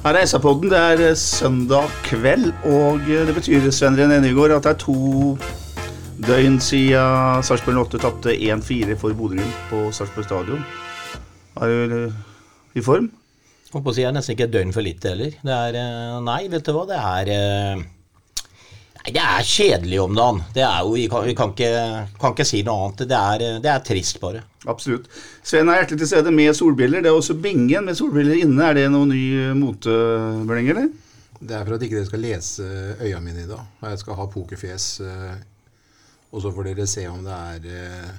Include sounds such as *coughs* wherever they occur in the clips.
Her er SA-podden. Det er eh, søndag kveld, og eh, det betyr Sven René Nygaard, at det er to døgn siden Sarpsborg 8 tapte 1-4 for Bodø-Glimt på Sarpsborg stadion. Er du eh, i form? Holdt på å si det er nesten ikke et døgn for litt heller. Det er Nei, vet du hva, det er Nei, det er kjedelig om dagen. Det er jo Vi kan, vi kan, ikke, kan ikke si noe annet. Det er, eh, det er trist, bare. Absolutt. Sven er hjertelig til stede med solbriller. Det er også Bingen med solbriller inne. Er det noe ny motebling, eller? Det er for at ikke dere skal lese øya mine i dag. Og jeg skal ha pokerfjes. eh, Og så får dere se om det er eh,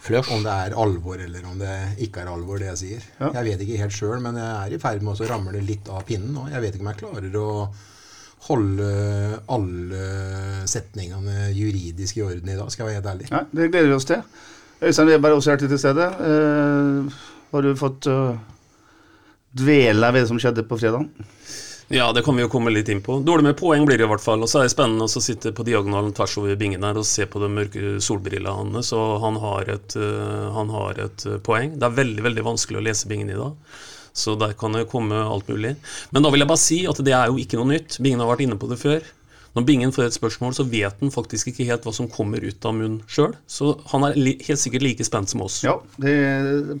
Flush. om det er alvor eller om det ikke er alvor, det jeg sier. Ja. Jeg vet ikke helt sjøl, men jeg er i ferd med å ramle litt av pinnen nå. Jeg vet ikke om jeg klarer å holde alle setningene juridisk i orden i dag, skal jeg være helt ærlig. Nei, det gleder vi oss til. Øystein Weber er også hjertelig til stede. Eh, har du fått uh, dvele ved det som skjedde på fredag? Ja, det kan vi jo komme litt inn på. Dårlig med poeng blir det i hvert fall. Og så er det spennende å sitte på diagonalen tvers over bingen her og se på de mørke solbrillene hans. Så han har, et, øh, han har et øh, poeng. Det er veldig veldig vanskelig å lese bingen i dag. Så der kan det komme alt mulig. Men da vil jeg bare si at det er jo ikke noe nytt. Bingen har vært inne på det før. Når Bingen får et spørsmål, så vet han faktisk ikke helt hva som kommer ut av munnen sjøl. Så han er helt sikkert like spent som oss. Ja, det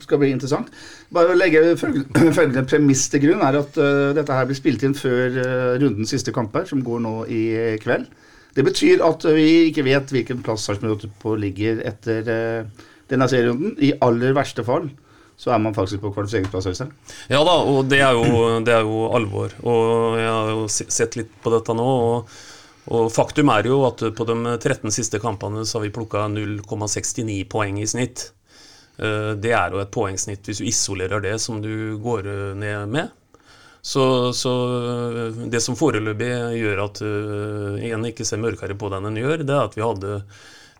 skal bli interessant. Bare å legge følgende premiss til grunn er at uh, dette her blir spilt inn før uh, rundens siste kamper, som går nå i kveld. Det betyr at vi ikke vet hvilken plass Sarpsborg 8 ligger etter uh, denne serierunden. I aller verste fall så er man faktisk på kvalifiseringsplass. Øystein. Ja da, og det er, jo, det er jo alvor. Og jeg har jo sett litt på dette nå. og og faktum er jo at på de 13 siste kampene så har vi plukka 0,69 poeng i snitt. Eh, Det er jo et poengsnitt hvis du isolerer det som du går ned med. Så, så eh, det som foreløpig gjør at eh, en ikke ser mørkere på den enn en gjør, det er at vi hadde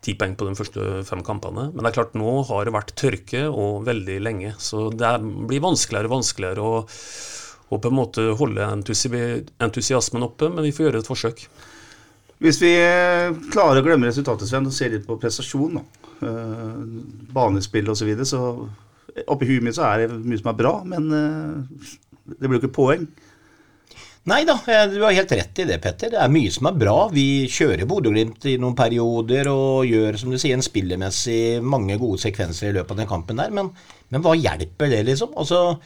ti poeng på de første fem kampene. Men det er klart, nå har det vært tørke og veldig lenge. Så det blir vanskeligere og vanskeligere å, å på en måte holde entusiasmen oppe, men vi får gjøre et forsøk. Hvis vi eh, klarer å glemme resultatet, Sven, og ser litt på prestasjon, da. Uh, banespill osv., så, videre, så oppi huet mitt så er det mye som er bra, men eh, det blir jo ikke poeng. Nei da, du har helt rett i det, Petter. Det er mye som er bra. Vi kjører Bodø-Glimt i noen perioder og gjør, som du sier, en spillemessig mange gode sekvenser i løpet av den kampen der, men, men hva hjelper det, liksom? Altså,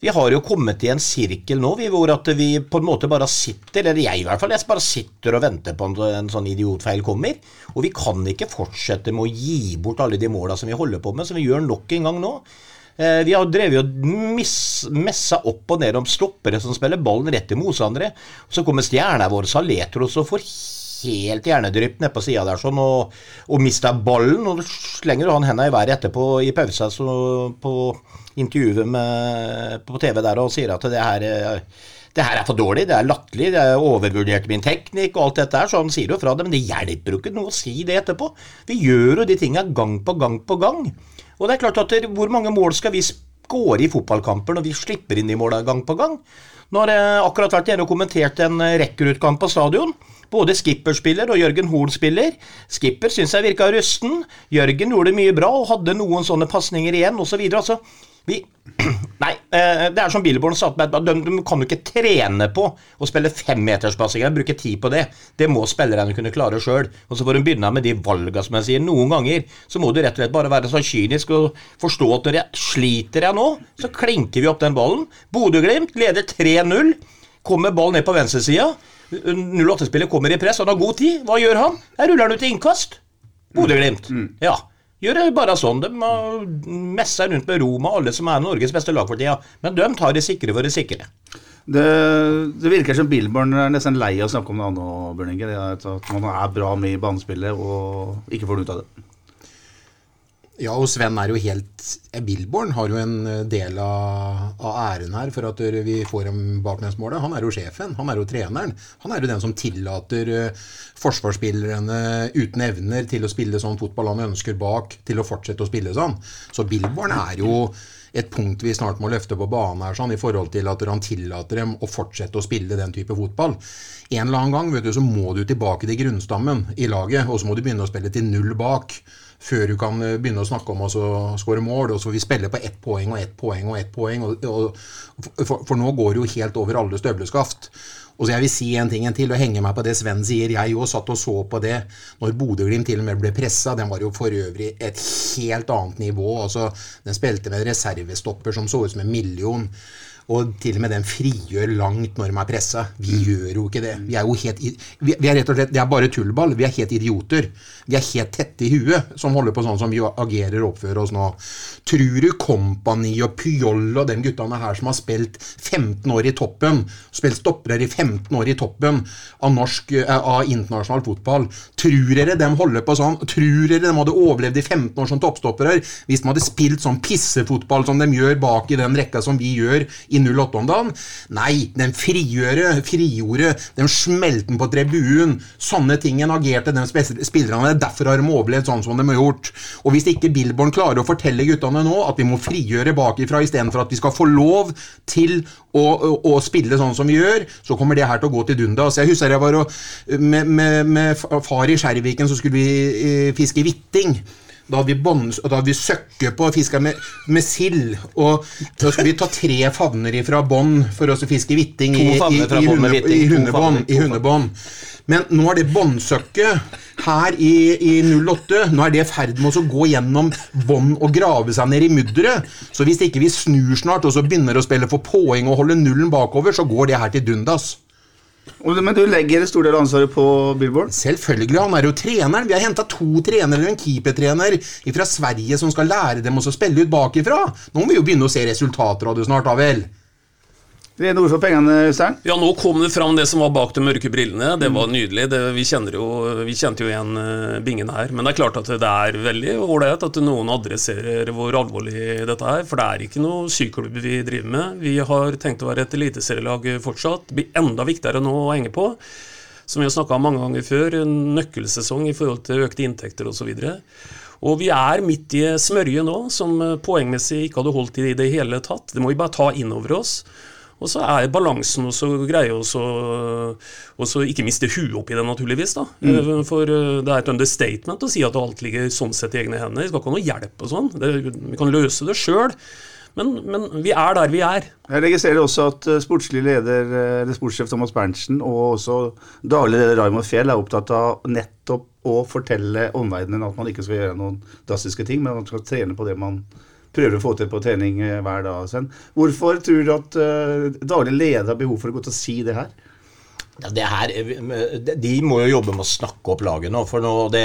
vi har jo kommet i en sirkel nå vi, hvor at vi på en måte bare sitter, eller jeg i hvert fall, jeg bare sitter og venter på en, en sånn idiotfeil kommer. Og vi kan ikke fortsette med å gi bort alle de måla som vi holder på med, som vi gjør nok en gang nå. Eh, Vi har drevet og messa opp og ned om stoppere som spiller ballen rett til motstandere. Så kommer stjerna vår Saletros og får helt hjernedrypp ned på sida der sånn, og, og mister ballen. Og slenger han henda i været etterpå i pausa på intervjuet med, på TV der og sier at det her eh, det her er for dårlig, det er latterlig, det er overvurdert min teknikk og alt dette her, så han sier jo fra det, men det hjelper jo ikke noe å si det etterpå. Vi gjør jo de tinga gang på gang på gang. Og det er klart at hvor mange mål skal vi skåre i fotballkamper når vi slipper inn de målene gang på gang? Nå har jeg akkurat vært nede og kommentert en eh, rekkerutkamp på stadion. Både Skipper spiller og Jørgen Hoel spiller. Skipper syns jeg virka rusten. Jørgen gjorde det mye bra og hadde noen sånne pasninger igjen osv. Altså, vi *clears throat* Nei, eh, det er som Billborn sa de, de kan jo ikke trene på å spille femmeterspassinger, bruke tid på det. Det må spillerne kunne klare sjøl. Og så får de begynne med de valga, som jeg sier. Noen ganger så må du rett og slett bare være så kynisk og forstå at når jeg sliter jeg nå, så klinker vi opp den ballen. Bodø-Glimt leder 3-0. Kommer ballen ned på venstresida. 08-spillet kommer i press, han har god tid. Hva gjør han? Der ruller han ut i innkast. Bodø-Glimt. Ja. Gjør det bare sånn. De messer rundt med Roma, alle som er Norges beste lag for tida. Men de tar det sikre for det sikre. Det, det virker som Billborn er nesten lei av å snakke om det andre, Bjørn Det er at man er bra med i banespillet og ikke får noe ut av det. Ja, og Sven er jo helt Billborn har jo en eh, del av, av æren her for at eh, vi får dem nedsmålet. Han er jo sjefen, han er jo treneren. Han er jo den som tillater eh, forsvarsspillerne uten evner til å spille sånn fotball han ønsker bak, til å fortsette å spille sånn. Så Billborn er jo et punkt vi snart må løfte på banen her, sånn, i forhold til at han tillater dem å fortsette å spille den type fotball. En eller annen gang vet du, så må du tilbake til grunnstammen i laget, og så må du begynne å spille til null bak før du kan eh, begynne å snakke om å skåre mål. Og så får vi spille på ett poeng og ett poeng og ett poeng. Og, og, for, for, nå går det jo helt over alle støvleskaft. Og så jeg vil si en ting en til, og henge meg på det Sven sier. Jeg òg satt og så på det når Bodø-Glimt til og med ble pressa. Den var jo for øvrig et helt annet nivå. altså Den spilte med reservestopper som så ut som en million. Og til og med den frigjør langt når de er pressa. Vi mm. gjør jo ikke det. Vi er jo helt vi, er rett og slett, Det er bare tullball. Vi er helt idioter. Vi er helt tette i huet som holder på sånn som vi agerer og oppfører oss nå. Tror du Kompani og Pjoll og de guttene her som har spilt 15 år i toppen, spilt stoppere i 15 år i toppen av, norsk, eh, av internasjonal fotball, tror dere de holder på sånn? Tror dere de hadde overlevd i 15 år som toppstoppere hvis de hadde spilt sånn pissefotball som de gjør bak i den rekka som vi gjør? I 08 om dagen. Nei, den frigjøre, frigjorde, den smelten på tribunen. Sånne ting agerte de spillerne. Derfor har de overlevd sånn som de har gjort. Og hvis ikke Billborn klarer å fortelle guttene nå at vi må frigjøre bakifra istedenfor at vi skal få lov til å, å, å, spille sånn som vi gjør, så kommer det her til å gå til dundas. Jeg husker jeg var med, med, med far i Skjerviken, så skulle vi eh, fiske hvitting. Da hadde vi, bånd, da hadde vi søkke på og fiska med, med, sild. Og da skulle vi ta tre favner fra bånd for å fiske hvitting i, i, i, i hundebånd. Men nå er det båndsøkket her i, i 08 Nå er det i ferd med å gå gjennom bånd og grave seg ned i mudderet. Så hvis ikke vi snur snart og så begynner å spille for poeng og holde nullen bakover, så går det her til dundas. Men du legger en stor del av ansvaret på Billboard? Selvfølgelig. Han er jo treneren. Vi har henta to trenere, og en keepertrener fra Sverige som skal lære dem å spille ut bakifra. Nå må vi jo begynne å se resultater av det snart, da vel. Rene noe for pengene, Øystein? Ja, nå kom det fram det som var bak de mørke brillene. Det var nydelig. Det, vi, jo, vi, kjente jo igjen uh, bingen her. Men det er klart at det er veldig ålreit at noen adresserer hvor alvorlig dette er. For det er ikke noe syklubb vi driver med. Vi har tenkt å være et eliteserielag fortsatt. Det blir enda viktigere nå å henge på. Som vi har snakka om mange ganger før, en nøkkelsesong i forhold til økte inntekter osv. Og vi er midt i smørje nå, som poengmessig ikke hadde holdt i det hele tatt. Det må vi bare ta inn over oss. Og så er balansen også greie å ikke miste huet oppi det, naturligvis. da. Mm. Eh, for eh, det er et understatement å si at alt ligger sånn sett i egne hender. Vi skal ikke ha noe hjelp og sånn. Vi kan løse det sjøl. Men, men, vi er der vi er. Jeg registrerer også at eh, sportslig leder, eller sportssjef Thomas Berntsen og også daglig leder Raymond Fjell er opptatt av nettopp å fortelle omverdenen at man ikke skal gjøre noen drastiske ting, men at man skal trene på det man prøver å få til på trening eh, hver dag. Sen. Hvorfor tror du at uh, daglig leder har behov for å gå til å si det her? Ja, det her, eh, De må jo jobbe med å snakke opp laget nå. For, nå det,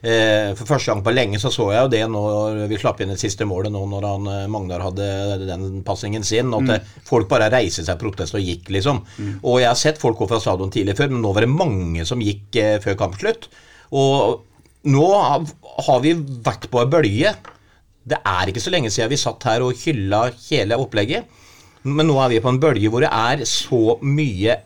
eh, for første gang på lenge så så jeg jo det når vi slapp inn det siste målet nå når han, Magnar hadde den passingen sin. At mm. folk bare reiste seg protest og gikk, liksom. Mm. Og jeg har sett folk gå fra stadion tidlig før, men nå var det mange som gikk eh, før kampslutt. Og nå har vi vært på ei bølge det er ikke så lenge siden vi satt her og hylla hele opplegget. Men nå er vi på en bølge hvor det er så mye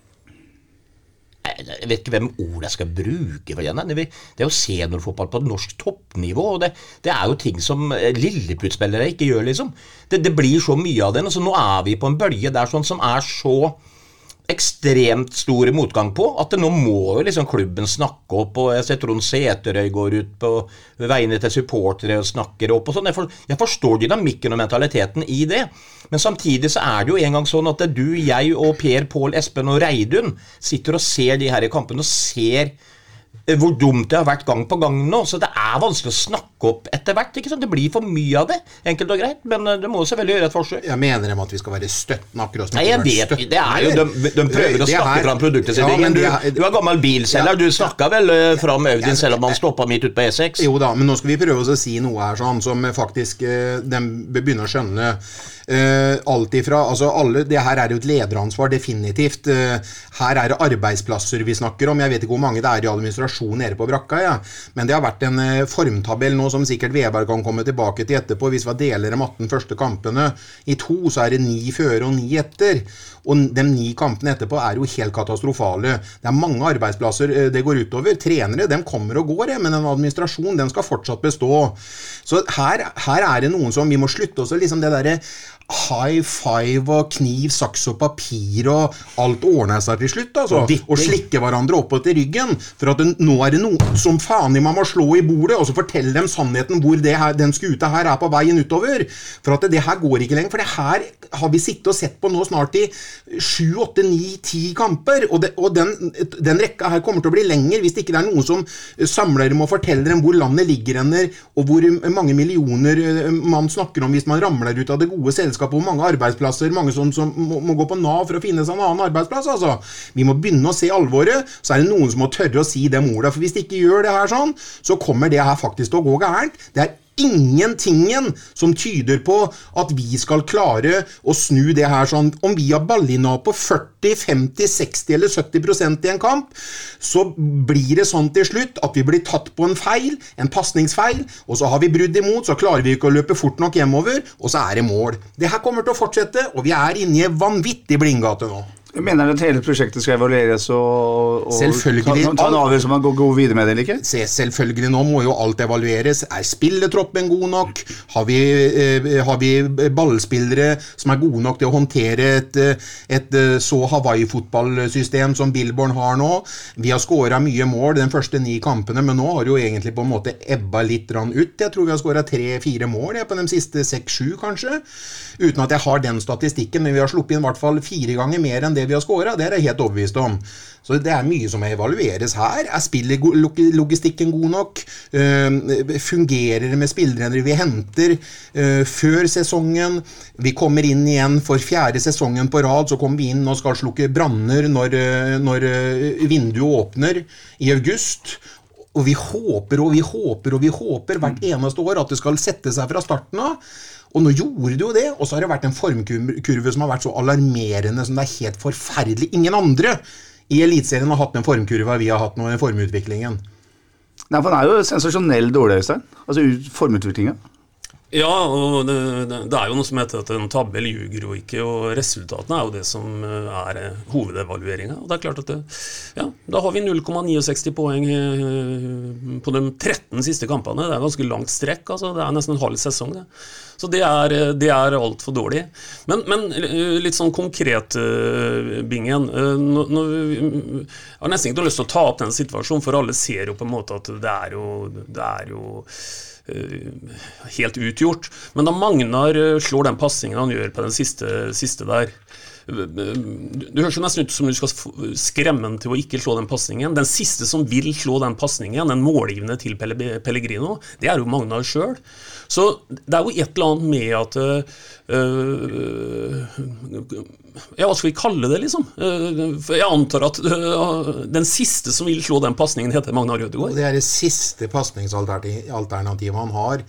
Jeg vet ikke hvem ord jeg skal bruke for det. Det er jo seniorfotball på norsk toppnivå. og det, det, er jo ting som Lilleputt-spillere ikke gjør, liksom. Det, det, blir så mye av det. Så nå er vi på en bølge der sånn som er så ekstremt stor motgang på. At nå må jo liksom klubben snakke opp. og Jeg ser Trond Seterøy går ut på vegne til supportere og snakker opp. og sånn. Jeg, for, jeg, forstår dynamikken og mentaliteten i det. Men samtidig så er det jo en gang sånn at du, jeg og Per Pål Espen og Reidun sitter og ser de her i kampene og ser hvor dumt det har vært gang på gang nå. Så det er vanskelig å snakke opp etter hvert. ikke sant? Det blir for mye av det, enkelt og greit. Men eh, det må selvfølgelig gjøre et forsøk. Jeg mener dem at vi skal være støttende akkurat som Nei, jeg vet. Det er jo, de, de prøver å snakke fram produktet sitt. Ja, du, du, er gammel bilselger. Du snakka vel uh, fram Audien selv om han stoppa midt ute på E6? Jo da, men nå skal vi prøve å si noe her sånn som faktisk uh, de begynner å skjønne Uh, alt ifra altså alle, Det her er jo et lederansvar, definitivt. Uh, her er det arbeidsplasser vi snakker om. Jeg vet ikke hvor mange det er i administrasjon nede på brakka, ja. men det har vært en uh, formtabell nå som sikkert Veberg kan komme tilbake til etterpå. Hvis vi deler de 18 første kampene i to, så er det ni føre og ni etter. Og de ni kampene etterpå er jo helt katastrofale. Det er mange arbeidsplasser det går utover. Trenere de kommer og går, men en administrasjon den skal fortsatt bestå. Så her, her er det noen som Vi må slutte oss liksom det derre high five og kniv, saks og papir og alt ordner seg til slutt. altså. Og slikke hverandre opp til ryggen. For at det, nå er det noe som faen i meg må slå i bordet og så fortelle dem sannheten hvor her, den skuta her er på veien utover. For at det, det her går ikke lenger. For det her har vi sittet og sett på nå snart i sju, åtte, ni, ti kamper. Og, det, og den, den, rekka her kommer til å bli lenger hvis det ikke er noen som samler dem og forteller dem hvor landet ligger hender, og hvor mange millioner eh, man snakker om hvis man ramler ut av det gode selskapet selskap, hvor mange arbeidsplasser mange som, som må, må, gå på Nav for å finne seg en annen arbeidsplass. altså. Vi må begynne å se alvoret. Så er det noen som må tørre å si dem ordet. For hvis de ikke gjør det her sånn, så kommer det her faktisk til å gå gærent. Det er ingentingen som tyder på at vi skal klare å snu det her sånn. Om vi har ballina på 40, 50, 60 eller 70% i en kamp, så blir det sånn til slutt at vi blir tatt på en feil, en pasningsfeil, og så har vi brudd imot, så klarer vi ikke å løpe fort nok hjemover, og så er det mål. Det her kommer til å fortsette, og vi er inne i en vanvittig blindgate nå. Mener at hele prosjektet skal evalueres og, og ta, ta en avgjørelse om man går, går videre med det eller ikke? Se, selvfølgelig, nå må jo alt evalueres. Er spilletroppen god nok? Har vi, eh, har vi ballspillere som er gode nok til å håndtere et, et eh, så Hawaii-fotballsystem som Billborn har nå? Vi har skåra mye mål de første ni kampene, men nå har det jo egentlig på en måte ebba litt ut. Jeg tror vi har skåra tre-fire mål jeg, på de siste seks-sju, kanskje. Uten at jeg har den statistikken, men vi har sluppet inn i hvert fall fire ganger mer enn det vi har skåra. Det er jeg helt overbevist om. Så det er mye som evalueres her. Er spillerlogistikken god nok? Uh, fungerer det med spillerne vi henter uh, før sesongen? Vi kommer inn igjen for fjerde sesongen på rad. Så kommer vi inn og skal slukke branner når, uh, når vinduet åpner i august. Og vi håper og vi håper og vi håper hvert eneste år at det skal sette seg fra starten av. Og nå gjorde det jo det, og så har det vært en formkurve som har vært så alarmerende som det er helt forferdelig. Ingen andre i Eliteserien har hatt den formkurva vi har hatt nå, i formutviklingen. Nei, for den er jo sensasjonell dårlig, Øystein. Altså formutviklinga. Ja, og det, det, er jo noe som heter at en tabbe ljuger jo ikke, og resultatene er jo det som eh, er eh, hovedevalueringa. Og det er klart at det, ja, da har vi 0,69 poeng eh, på de 13 siste kampene. Det er ganske langt strekk, altså. Det er nesten en halv sesong, det. Så det er, det er altfor dårlig. Men, men, litt sånn konkret, Bingen. Nå, nå, jeg har nesten ikke lyst til å ta opp den situasjonen, for alle ser jo på en måte at det er jo, det er jo helt utgjort. Men da Magnar eh, slår den pasningen han gjør på den siste, siste der du høres nesten ut som du skal skremme ham til å ikke slå den pasningen. Den siste som vil slå den pasningen, den målgivende til Pellegrino, det er jo Magnar sjøl. Så det er jo et eller annet med at øh, Ja, hva skal vi kalle det, liksom? For jeg antar at øh, den siste som vil slå den pasningen, heter Magnar Rødegård. Det er det siste pasningsalternativet han har.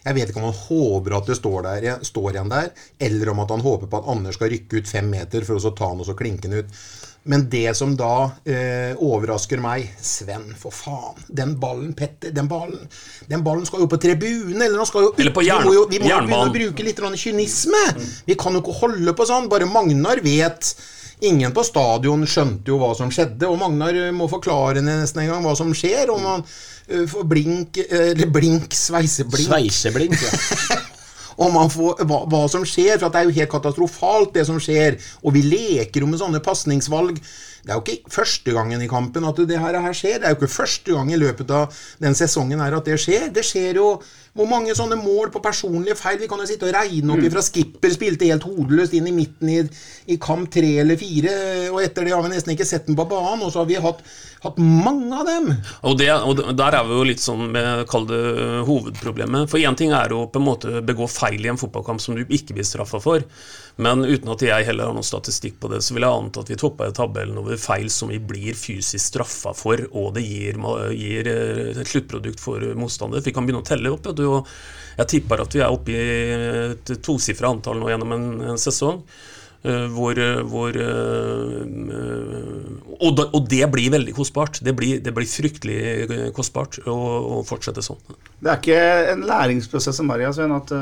Jeg vet ikke om han håper at det står, der, står igjen der, eller om at han håper på at Anders skal rykke ut fem meter for å ta han og så klinke han ut. Men det som da eh, overrasker meg Sven, for faen. Den ballen, Petter, den ballen Den ballen skal jo på tribunen, eller, jo, eller på jern, vi må jo, vi må jo begynne å bruke litt kynisme. Mm. Vi kan jo ikke holde på sånn. Bare Magnar vet Ingen på stadion skjønte jo hva som skjedde, og Magnar må forklare nesten en gang hva som skjer. Om man uh, får blink Eller blink, sveiseblink. Sveiseblink, ja. *laughs* om man får, hva, hva, som skjer, for det er jo helt katastrofalt, det som skjer. Og vi leker jo med sånne pasningsvalg. Det er jo ikke første gangen i kampen at det her, her skjer. Det er jo ikke første gang i løpet av den sesongen her at det skjer. Det skjer jo hvor mange sånne mål på personlige feil? Vi kan jo sitte og regne opp ifra Skipper spilte helt hodeløst inn i midten i, i kamp tre eller fire, og etter det har vi nesten ikke sett den på banen. Og så har vi hatt, hatt mange av dem. Og, det, og, der er vi jo litt sånn med kall det hovedproblemet. For én ting er å på en måte begå feil i en fotballkamp som du ikke blir straffa for. Men uten at jeg heller har noen statistikk på det, så vil jeg anta at vi toppa i tabellen over feil som vi blir fysisk straffa for, og det gir, gir eh, et sluttprodukt for motstander. Vi kan begynne å telle opp. og jeg tipper at vi er oppe i et tosifra antall nå gjennom en, en sesong. Uh, hvor, hvor uh, og, da, og, det blir veldig kostbart. Det blir, det blir fryktelig kostbart å, å, fortsette sånn. Det er ikke en læringsprosess, som Maria, Sven, at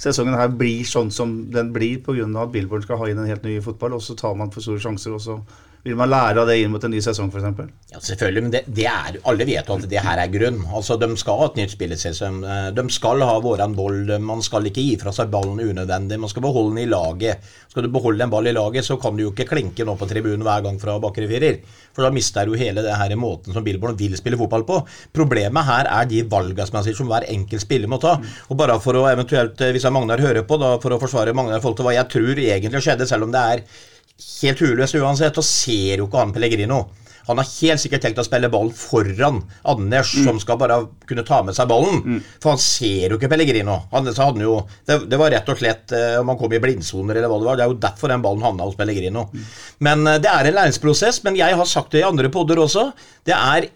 sesongen her blir sånn som den blir pga. at Billborn skal ha inn en helt ny fotball, og så tar man for store sjanser. og så vil man lære av det inn mot en ny sesong, f.eks.? Ja, selvfølgelig, men det, det, er, alle vet jo at det her er grunn. Altså, De skal ha et nytt spillesesong. Eh, de skal ha våren boll. Man skal ikke gi fra seg ballen unødvendig. Man skal beholde den i laget. Skal du beholde en ball i laget, så kan du jo ikke klinke nå på tribunen hver gang fra bakre firer. For da mister du hele det her måten som Billborn vil spille fotball på. Problemet her er de valgene som hver enkelt spiller må ta. Og bare for å eventuelt, hvis jeg Magnar hører på, da, for å forsvare Magnar i forhold til hva jeg tror egentlig skjedde, selv om det er helt huløst uansett, og ser jo ikke han Pellegrino. Han har helt sikkert tenkt å spille ball foran Anders, mm. som skal bare kunne ta med seg ballen. Mm. For han ser jo ikke Pellegrino. Han, han jo, det, det, var rett og slett eh, om han kom i blindsoner eller hva det var. Det er jo derfor den ballen havna hos Pellegrino. Mm. Men eh, det er en læringsprosess. Men jeg har sagt det i andre podder også. Det er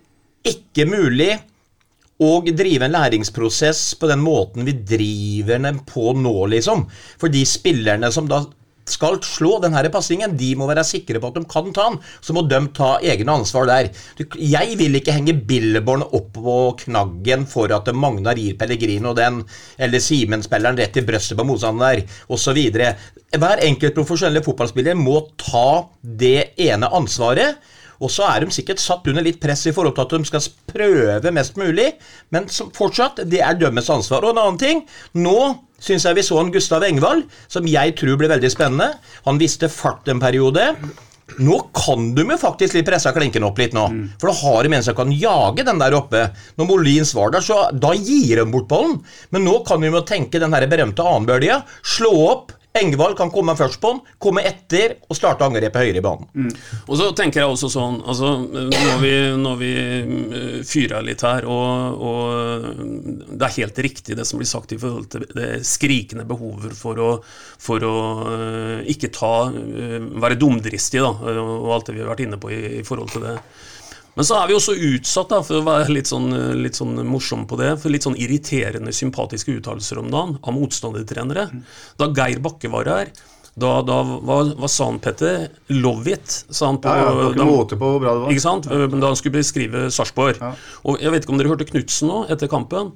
ikke mulig å drive en læringsprosess på den måten vi driver den på nå, liksom. For de spillerne som da skal slå denne passingen, de må være sikre på at de kan ta den. Så må de ta egne ansvar der. Jeg vil ikke henge Billborn opp på knaggen for at Magnar gir Pellegrino den, eller Simen-spilleren rett i brøstet på motstander, osv. Hver enkelt profesjonelle fotballspiller må ta det ene ansvaret. Og så er de sikkert satt under litt press i forhold til at de skal prøve mest mulig, men fortsatt, det er dømmes ansvar. Og en annen ting, nå syns jeg vi så en Gustav Engvald, som jeg tror blir veldig spennende. Han visste fart en periode. Nå kan du jo faktisk litt pressa klinken opp litt nå. Mm. For da har de en som kan jage den der oppe. Når Molins var der, så da gir de bort ballen. Men nå kan vi jo tenke den her berømte annenbølja. Slå opp, Engvald kan komme først på den, komme etter og starte angrepet høyere i banen. Mm. Og så tenker jeg også sånn altså, Når vi, vi eh, fyrer litt her, og, og, det er helt riktig det som blir sagt i forhold til det skrikende behovet for å, for å uh, ikke ta uh, være dumdristig, da, og alt det vi har vært inne på i, i forhold til det. Men så er vi også utsatt, da, for å være litt sånn, litt sånn morsom på det, for litt sånn irriterende sympatiske uttalelser om dagen av motstandertrenere. Da Geir Bakke var her, da, da hva, hva, sa han, Petter? Love it, sa han på, ja, ja, det var ikke måte på hvor bra det var. Ikke sant? Da han skulle beskrive Sarpsborg. Ja. Og jeg vet ikke om dere hørte Knutsen nå, etter kampen.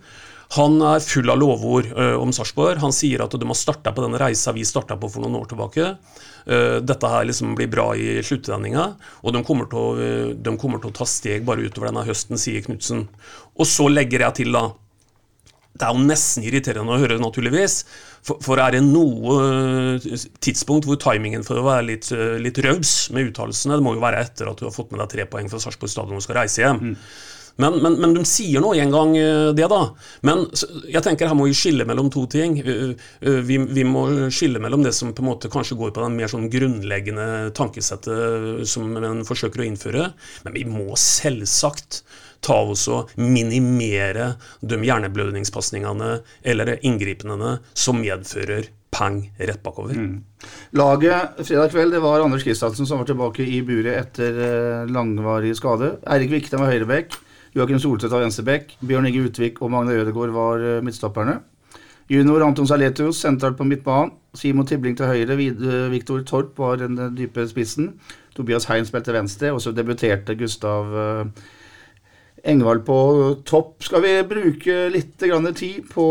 Han er full av lovord uh, om Sarpsborg. Han sier at de har starta på den reisa vi starta på for noen år tilbake. Uh, dette her liksom blir bra i sluttregninga, og de kommer, å, uh, de kommer, til å, ta steg bare utover denne høsten, sier Knutsen. Og så legger jeg til, da det er jo nesten irriterende å høre, naturligvis. For, for er det noe tidspunkt hvor timingen for å være litt, litt raus med uttalelsene, det må jo være etter at du har fått med deg tre poeng fra Sarpsborg stadion og skal reise hjem. Mm. Men, men, men, de sier nå en gang eh, det, da. Men jeg tenker her må vi skille mellom to ting. Eh, eh, vi, vi, må skille mellom det som på en måte kanskje går på den mer sånn grunnleggende tankesettet som en forsøker å innføre. Men vi må selvsagt ta oss og minimere de hjerneblødningspasningene eller inngripende som medfører pang rett bakover. Mm. Laget fredag kveld det var Anders Kristiansen som var tilbake i buret etter langvarig skade. Eirik Vikten var høyrebekk. Joakim Soltvedt var venstrebekk. Bjørn Inge Utvik og Magne Ødegaard var eh, midtstopperne. Junior Anton Saletius sentralt på midtbanen. Simon Tibling til høyre. Eh, Viktor Torp var den eh, dype spissen. Tobias Heim spilte venstre. Og så debuterte Gustav Engvald på topp. Skal vi bruke litt tid på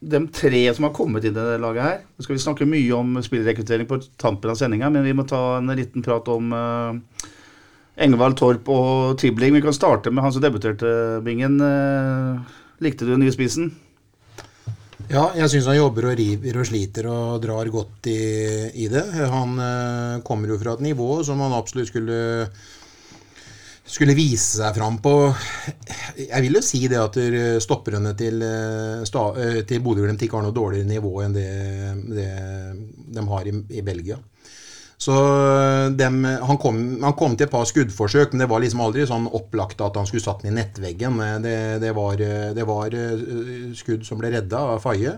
de tre som har kommet inn i det laget her? Nå skal vi snakke mye om spillrekruttering på tampen av sendinga, men vi må ta en liten prat om uh, Engvald Torp og Tibling. Vi kan starte med han som debuterte, Bingen. Eh, likte du den nye spissen? Ja, jeg syns han jobber og river og sliter og drar godt i, i det. Han uh, kommer jo fra et nivå som han absolutt skulle skulle vise seg fram på Jeg vil jo si det at stopperne til, eh, til Bodø-Glimt ikke har noe dårligere nivå enn det, det de har i, i Belgia. Så eh, dem, han, kom, han, kom, til et par skuddforsøk, men det var liksom aldri sånn opplagt at han skulle satt den i nettveggen. Det, det, var, det var, eh, skudd som ble redda av Faye.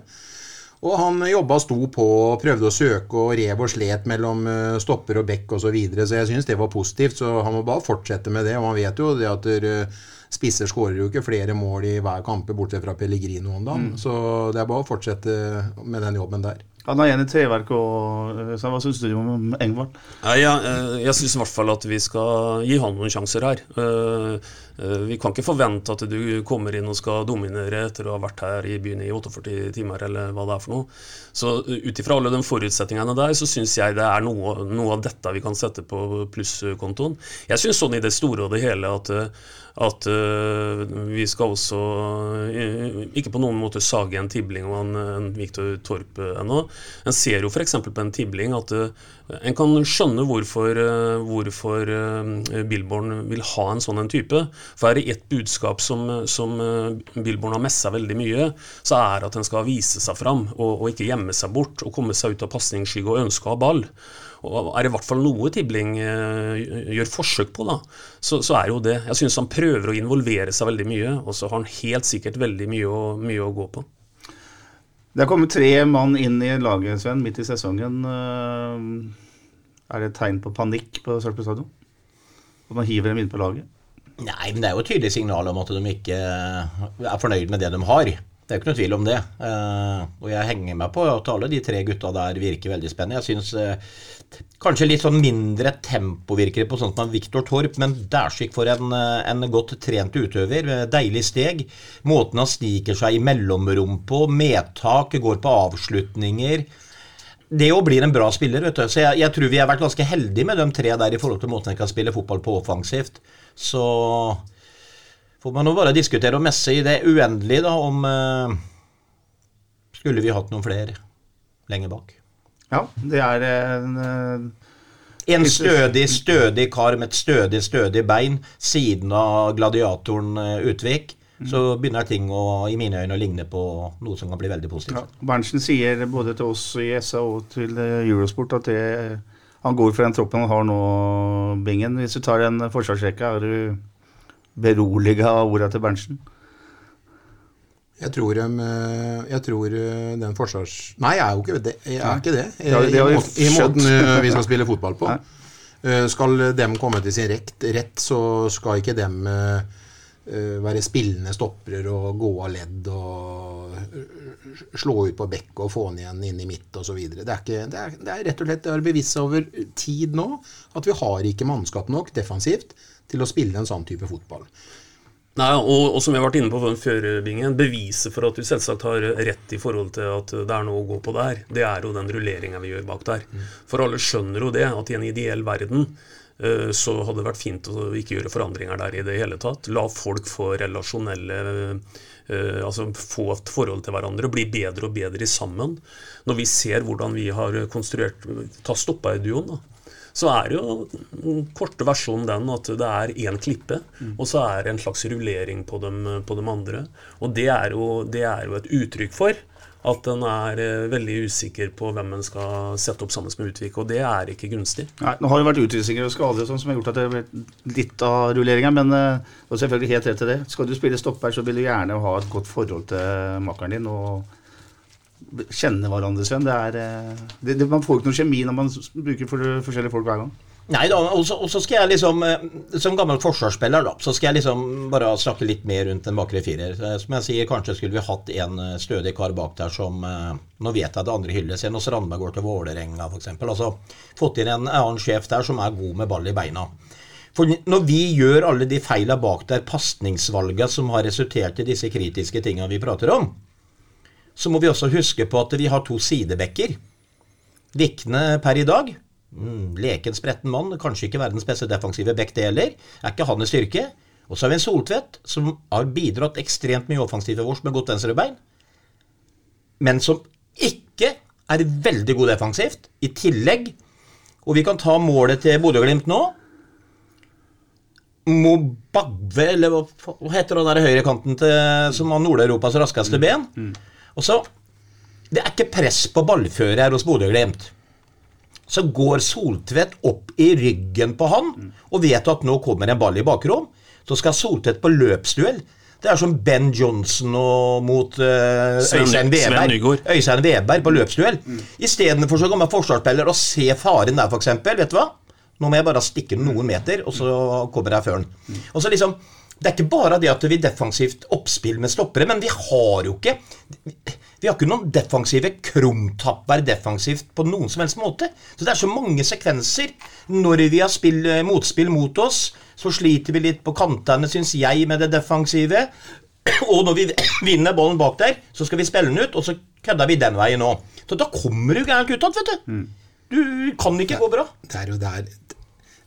Og han jobba sto på, prøvde å søke og rev og slet mellom eh, stopper og bekk osv. Så, videre, så jeg syns det var positivt. Så han må bare fortsette med det. Og han vet jo det at eh, spisser skårer jo ikke flere mål i hver kamp, bortsett fra Pellegrino om dagen. Så det er bare å fortsette med den jobben der. Han har igjen i treverket og eh, så Hva syns du om Engvald? Nei, jeg eh, jeg syns i hvert fall at vi skal gi han noen sjanser her. Eh, Vi kan ikke forvente at du kommer inn og skal dominere etter å ha vært her i byen i 48 timer, eller hva det er for noe. Så ut ifra alle de forutsetningene der, så syns jeg det er noe, noe av dette vi kan sette på plusskontoen. Jeg syns sånn i det store og det hele at at uh, vi skal også uh, ikke på noen måte sage en Tibling og en, en Viktor Torp øh, ennå. En ser jo f.eks. på en Tibling at uh, en kan skjønne hvorfor, hvorfor Billborn vil ha en sånn en type. For er det ett budskap som, som Billborn har messa veldig mye, så er at en skal vise seg fram og, og ikke gjemme seg bort og komme seg ut av pasningsskygge og ønske å ha ball. Og er det i hvert fall noe Tibling eh, gjør forsøk på, da, så, så er jo det. Jeg syns han prøver å involvere seg veldig mye, og så har han helt sikkert veldig mye å, mye å gå på. Det er kommet tre mann inn i laget, Sven, midt i sesongen. Eh, Er det et tegn på panikk på Sarpsborg stadion? At man hiver dem inn på laget? Nei, men det er jo et tydelig signal om at de ikke er fornøyd med det de har. Det er jo ikke noe tvil om det. Eh, og jeg henger meg på at alle de tre gutta der virker veldig spennende. Jeg syns eh, kanskje litt sånn mindre tempo virker på sånn som Viktor Torp, men dæsjik for en, eh, en godt trent utøver. Deilig steg. Måten han sniker seg i mellomrom på, medtak, går på avslutninger. Det jo blir en bra spiller, vet du. Så jeg, jeg tror vi har vært ganske heldige med de tre der i forhold til måten de kan spille fotball på offensivt. Så får man nå bare diskutere og messe i det uendelige, da, om eh, Skulle vi hatt noen flere lenger bak? Ja, det er en eh, En stødig, stødig kar med et stødig, stødig bein siden av gladiatoren eh, Utvik. Så begynner ting å, i mine øyne å ligne på noe som kan bli veldig positivt. ja. Berntsen sier både til oss i SA og til eh, Eurosport at det, han går for den troppen han har nå, Bingen. Hvis du tar en forsvarsrekke, er du beroliga av orda til Berntsen? Jeg tror, eh, jeg tror eh, den forsvars... Nei, jeg er jo ikke det. Jeg er ikke det. I, I måten eh, vi skal spille fotball på. Skal dem komme til sin rett, rett så skal ikke dem være spillende stoppere og gå av ledd og slå ut på bekk og få den igjen inn i midt osv. Det, er ikke- det, er- det er rett og slett det er bevisst over tid nå at vi har ikke mannskap nok defensivt til å spille en sånn type fotball. Nei, og, og som jeg har vært inne på før, Bingen, beviset for at du selvsagt har rett i forhold til at det er noe å gå på der, det er jo den rulleringa vi gjør bak der. For alle skjønner jo det, at i en ideell verden eh, så hadde det vært fint å ikke gjøre forandringer der i det hele tatt. La folk få relasjonelle eh, Altså få et forhold til hverandre, bli bedre og bedre sammen. Når vi ser hvordan vi har konstruert Ta Stoppeid-duoen, da så er jo den korte versjonen den at det er én klippe, og så er det en slags rullering på dem, på dem andre. Og det er, jo, det er jo et uttrykk for at en er eh, veldig usikker på hvem en skal sette opp sammen med Utvik, og det er ikke gunstig. Nei, Nå har det vært utvisninger og skader og sånn som har gjort at det har blitt litt av rulleringa, men eh, du har selvfølgelig helt rett til det. Skal du spille stopper, så vil du gjerne ha et godt forhold til makkeren din og kjenne hverandre, Sven. Det er, eh, det, det, man får ikke noe kjemi når man bruker for, forskjellige folk hver gang. Nei da, og så skal jeg liksom, eh, som gammel forsvarsspiller, da, så skal jeg liksom bare snakke litt mer rundt den bakre firer. Eh, Som jeg sier, kanskje skulle vi hatt en stødig kar bak der som Nå vet jeg det andre hylles igjen, og Strandberg går til Vålerenga f.eks. Altså fått inn en annen sjef der som er god med ball i beina. For når vi gjør alle de feila bak der, pasningsvalga som har resultert i disse kritiske tinga vi prater om, så må vi også huske på at vi har to sidebekker. Vikne per i dag. Mm, leken, spretten mann. Kanskje ikke verdens beste defensive bekk, det heller. Er ikke han i styrke. Og så har vi en Soltvedt, som har bidratt ekstremt mye offensivt vårt med godt venstrebein, men som ikke er veldig god defensivt. I tillegg, og vi kan ta målet til Bodø-Glimt nå Mobabwe, eller hva heter den der høyrekanten til, som har Nord-Europas raskeste ben? Og så Det er ikke press på ballføret her hos Bodø-Glimt. Så går Soltvedt opp i ryggen på han og vet at nå kommer en ball i bakrom. Så skal Soltvedt på løpsduell. Det er som Ben Johnson og mot uh, Øystein. Nygaard. Øystein Weberg på løpsduell. Istedenfor så kommer forsvarsspiller og ser faren der, f.eks. Vet du hva? Nå må jeg bare stikke noen meter, og så kommer jeg før den. Og så liksom, Det er ikke bare det at vi defensivt oppspill med stoppere, men vi har jo ikke vi har ikke noen defensive krumtapper defensivt på noen som helst måte. Så det er så mange sekvenser. Når vi har spill, eh, motspill mot oss, så sliter vi litt på kantene, syns jeg, med det defensive. *clears throat* Og når vi *clears throat* vinner ballen bak der, så skal vi spille den ut, og så kødder vi den veien òg. Så da kommer du gærent ut igjen, vet du. Du kan ikke gå bra. Det er jo der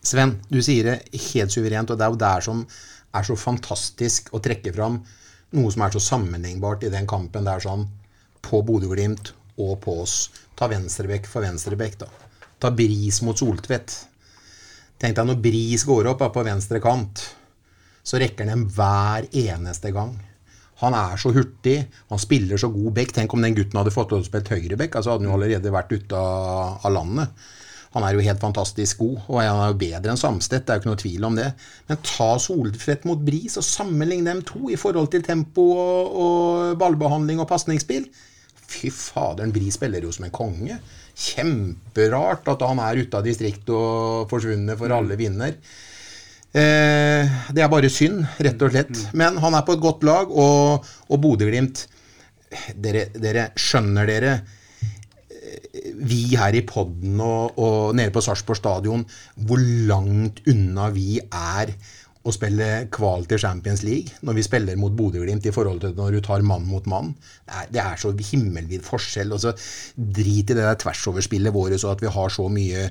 Sven, du sier det helt suverent, og det er jo der som er så fantastisk å trekke fram noe som er så sammenlignbart i den kampen. Det er sånn på Bodø-Glimt og på oss. Ta venstrebekk for venstrebekk, da. Ta Bris mot Soltvedt. Tenk deg når Bris går opp da, på venstre kant, så rekker han dem hver eneste gang. Han er så hurtig, han spiller så god bekk. Tenk om den gutten hadde fått lov til å spille høyrebekk, altså hadde han jo allerede vært ute av, av landet. Han er jo helt fantastisk god, og han er jo bedre enn Samstedt, det er jo ikke noe tvil om det. Men ta solfrett mot Bris og sammenlign dem to i forhold til tempo og, og ballbehandling og pasningsspill. Fy faderen, Bris spiller jo som en konge. Kjemperart at han er ute av distriktet og forsvunnet for alle vinner. Eh, det er bare synd, rett og slett. Men han er på et godt lag, og, og Bodø-Glimt dere, dere skjønner dere vi her i podden og, og nede på Sarpsborg stadion, hvor langt unna vi er å spille kval til Champions League når vi spiller mot Bodø-Glimt i forhold til når du tar mann mot mann. Det er, det er så himmelvid forskjell. og så Drit i det der tversoverspillet vårt og at vi har så mye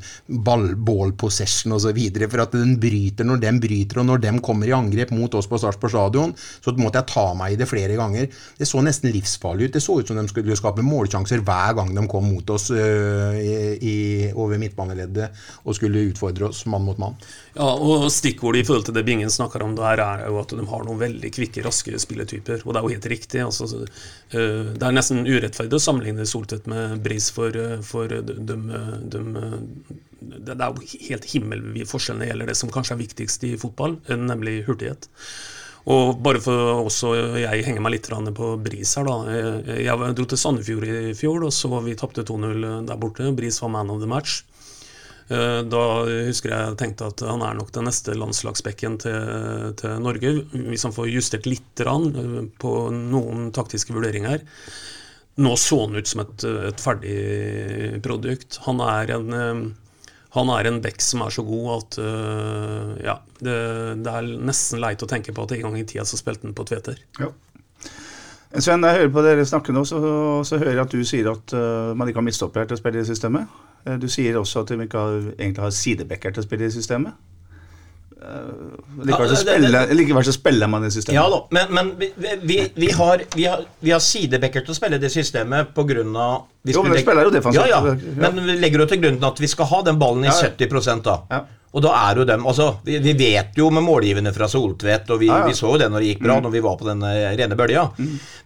ball, ball possession osv. For at den bryter når den bryter, og når de kommer i angrep mot oss på Sarpsborg stadion, så måtte jeg ta meg i det flere ganger. Det så nesten livsfarlig ut. Det så ut som de skulle skape målsjanser hver gang de kom mot oss øh, i, over midtbaneleddet og skulle utfordre oss mann mot mann. Ja, og Stikkordet i forhold til det Bingen snakker om der, er jo at de har noen veldig kvikke, raske spilletyper. Og det er jo helt riktig. Altså, så, øh, det er nesten urettferdig å sammenligne Soltvedt med Bris, for, øh, for de, de, de, Det er jo helt himmelvid forskjell når det gjelder det som kanskje er viktigst i fotball, øh, nemlig hurtighet. Og bare for også jeg henger meg litt på Bris her, da. Jeg dro til Sandefjord i fjor, og så vi tapte 2-0 der borte. Bris var man of the match. Eh, Da husker jeg tenkte at han er nok den neste landslagsbekken til, til Norge, hvis han får justert litt eh, på noen taktiske vurderinger. Nå så han ut som et, et ferdig produkt. Han er en eh, han er en bekk som er så god at uh, ja, det, det er nesten leit å tenke på at en gang i tida så spilte han på Tveter. Ja. Sven, jeg hører på dere snakke nå, så, så hører jeg at du sier at uh, man ikke har midtstopper til å spille i systemet. Eh, Du sier også at de ikke har, egentlig har sidebacker til å spille i systemet. Uh, likevel, så det- det- spiller, likevel så spiller man i systemet. Ja da, men, men vi, vi, vi, har, vi, har, vi har sidebacker til å spille det systemet vi Jo, men vi spiller jo defensivt. Ja, ja. Men vi legger jo til grunn at vi skal ha den ballen i Ja, ja. 70% da. Ja. Og da er jo dem altså, vi, vi vet jo med målgivende fra Soltvedt, og vi, Ja, ja. vi så jo det når det gikk bra, når vi var på den eh, rene bølja.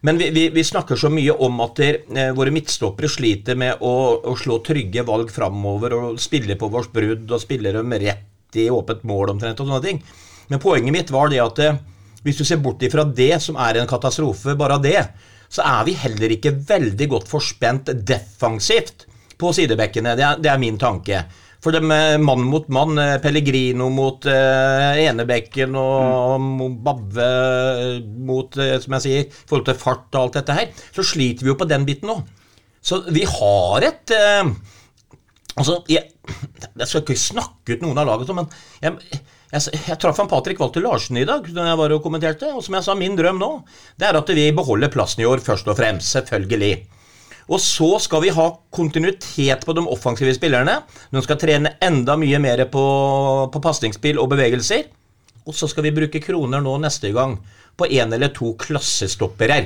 Men vi, vi, vi snakker så mye om at der, eh, våre midtstoppere sliter med å, å slå trygge valg framover og spille på vårt brudd og spille dem rett i åpent mål omtrent og sånne ting. Men poenget mitt var det at eh, hvis du ser bort ifra det som er en katastrofe, bare det, så er vi heller ikke veldig godt forspent defensivt på sidebekkene. Det er, det er min tanke. For det med mann mot mann, eh, Pellegrino mot eh, enebekken og mm. Babbe eh, mot, eh, som jeg sier, i forhold til fart og alt dette her, så sliter vi jo på den biten nå. Så vi har et eh, Altså, jeg, jeg skal ikke snakke ut noen av laget, men jeg, jeg, jeg traff han Patrick Walter Larsen i dag da jeg var og kommenterte, og som jeg sa, min drøm nå, det er at vi beholder plassen i år, først og fremst. Selvfølgelig. Og så skal vi ha kontinuitet på de offensive spillerne. De skal trene enda mye mer på, på pasningsspill og bevegelser. Og så skal vi bruke kroner nå neste gang på en eller to klassestoppere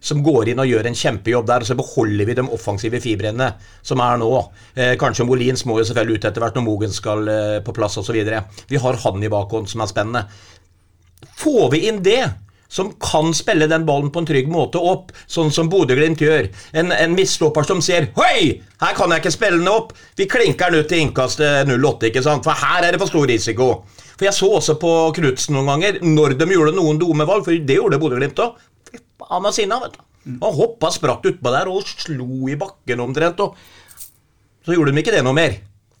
som går inn og gjør en kjempejobb der, og så beholder vi de offensive fibrene som er nå. Eh, kanskje Molins må jo selvfølgelig ut etter hvert når Mogen skal eh, på plass osv. Vi har han i bakhånd som er spennende. Får vi inn det, som kan spille den ballen på en trygg måte opp, sånn som Bodø-Glimt gjør. En, en mistlopper som sier Hei! Her kan jeg ikke spille den opp!' Vi klinker den ut til innkastet 08, ikke sant? for her er det for stor risiko. For Jeg så også på Knutsen noen ganger, når de gjorde noen dumme valg, for det gjorde Bodø-Glimt òg. Han var sinna, vet du. Han hoppa spratt utpå der og slo i bakken omtrent. og Så gjorde de ikke det noe mer.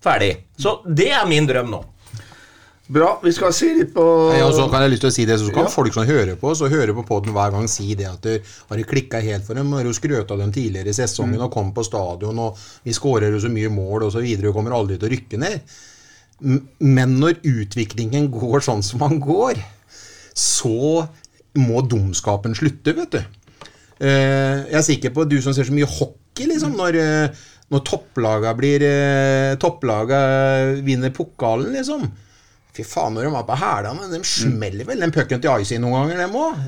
Ferdig. Så det er min drøm nå. Bra. Vi skal si litt på Ja, og så kan jeg lyst til å si det, så kan Ja. folk som hører på så hører på poden hver gang si det at du har klikka helt for dem. Har jo skrøt av dem tidligere i sesongen og kom på stadion og vi skårer jo så mye mål videre og kommer aldri til å rykke ned. Men når utviklingen går sånn som den går, så må dumskapen slutte, vet du. Eh, Jeg er sikker på du som ser så mye hockey, liksom, når, eh, når topplaga blir eh, Topplaga vinner pokalen, liksom. Fy faen, når de var på hælene, de smeller vel den pucken til Icy noen ganger, dem òg.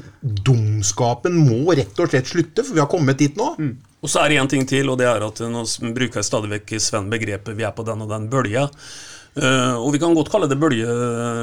Dumskapen må rett og slett slutte, for vi har kommet dit nå. Og så er det én ting til, og det er at nå bruker jeg stadig vekk Sven begrepet 'vi er på den og den bølja'. Eh, og vi kan godt kalle det bølge,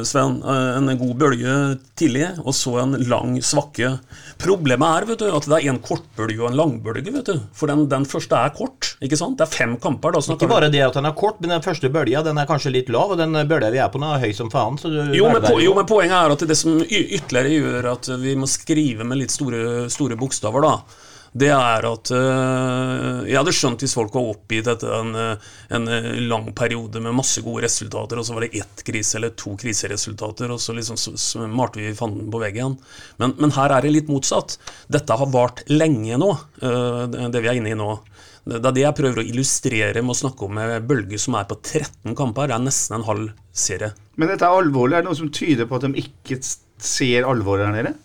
Sven. Eh, en god bølge tidlig, og så en lang svakke. Problemet er vet du, at det er en kortbølge og en langbølge. vet du. For den, den første er kort. ikke sant? Det er fem kamper. da Ikke bare det at den er kort, men den første bølga den er kanskje litt lav, og den bølga vi er på nå, er høy som faen. Jo men, jo. men poenget er at det som ytterligere gjør at vi må skrive med litt store, store bokstaver, da, det er at øh, Jeg hadde skjønt hvis folk var oppgitt etter en, øh, en øh, lang periode med masse gode resultater, og så var det ett krise eller to kriseresultater, og så liksom så, malte vi fanden på veggen. Men, men her er det litt motsatt. Dette har vart lenge nå, øh, det vi er inne i nå. Det er det jeg prøver å illustrere med å snakke om en bølge som er på 13 kamper. Det er nesten en halv serie. Men dette er alvorlig. Er det noe som tyder på at de ikke ser alvoret her nede?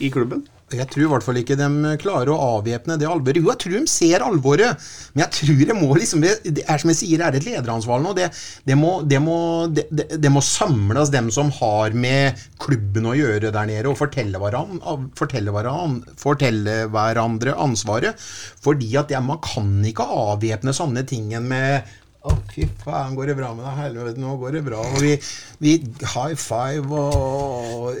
I klubben? Jeg tror i hvert fall ikke de klarer å avvæpne det alvoret. Jo, jeg tror de ser alvoret, men jeg tror det må liksom Det er som jeg sier, det er et lederansvar nå. Det, det, må, det, må, det, må samles dem som har med klubben å gjøre der nede, og fortelle hverandre, fortelle hverandre, fortelle hverandre ansvaret. Fordi at man kan ikke avvæpne sånne ting med å, fy faen, går det bra med deg? Helvete, nå går det bra. Og vi, vi high five og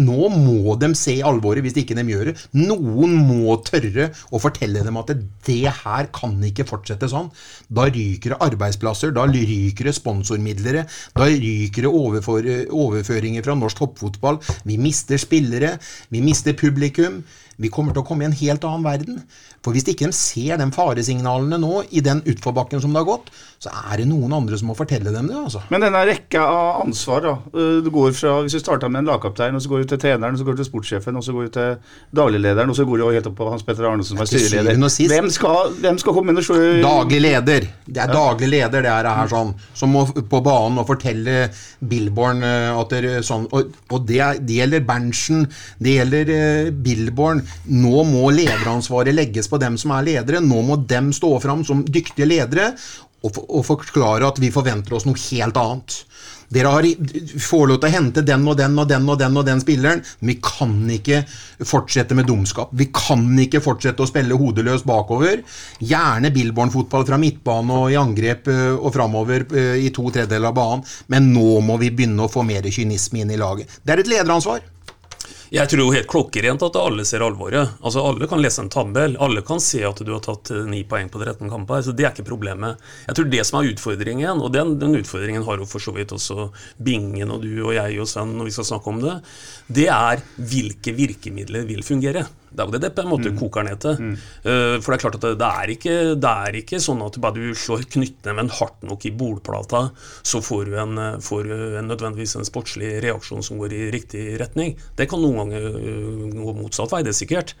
Nå må de se alvoret hvis ikke de gjør det. Noen må tørre å fortelle dem at det her kan ikke fortsette sånn. Da ryker det arbeidsplasser, da ryker det sponsormidler, da ryker det overføringer fra norsk toppfotball. Vi mister spillere, vi mister publikum. Vi kommer til å komme i en helt annen verden. For hvis ikke de ser de faresignalene nå, i den utforbakken som det har gått, så er det noen andre som må fortelle dem det. altså. Men denne rekka av ansvar, da. øh, Du går fra, Hvis du starta med en lagkaptein, og så går du til treneren, og så går du til sportssjefen, og så går du til dagliglederen, og så går du helt opp på Hans Petter Arnesen som er styreleder. Hvem skal, hvem skal komme inn og se Daglig leder. Det er daglig leder, det er det her sånn. Som må på banen og fortelle Billborn eh, at det er sånn. Og, og det, det gjelder Berntsen, det gjelder uh, Billborn. Nå må lederansvaret legges på dem som er ledere. Nå må dem stå fram som dyktige ledere og, og forklare at vi forventer oss noe helt annet. Dere har, får lov til å hente den og den og den og den og den spilleren, men vi kan ikke fortsette med dumskap. Vi kan ikke fortsette å spille hodeløst bakover. Gjerne Billborn-fotball fra midtbane og i angrep og framover i to tredjedeler av banen, men nå må vi begynne å få mer kynisme inn i laget. Det er et lederansvar. Jeg tror jo helt klokkerent at alle ser alvoret. Altså Alle kan lese en tabell, alle kan se at du har tatt eh, ni poeng på 13 kamper. så Det er ikke problemet. Jeg tror det som er utfordringen, og den, den utfordringen har jo for så vidt også Bingen og du og jeg og Sven når vi skal snakke om det, det er hvilke virkemidler vil fungere. Det er jo det det på en måte koker ned til. Eh, For det er klart at det, det, er ikke, det er ikke sånn at bare du slår knyttneven hardt nok i bordplata, så får du en, eh, får du en nødvendigvis en sportslig reaksjon som går i riktig retning. Det kan noen ganger eh, gå motsatt vei, det er sikkert.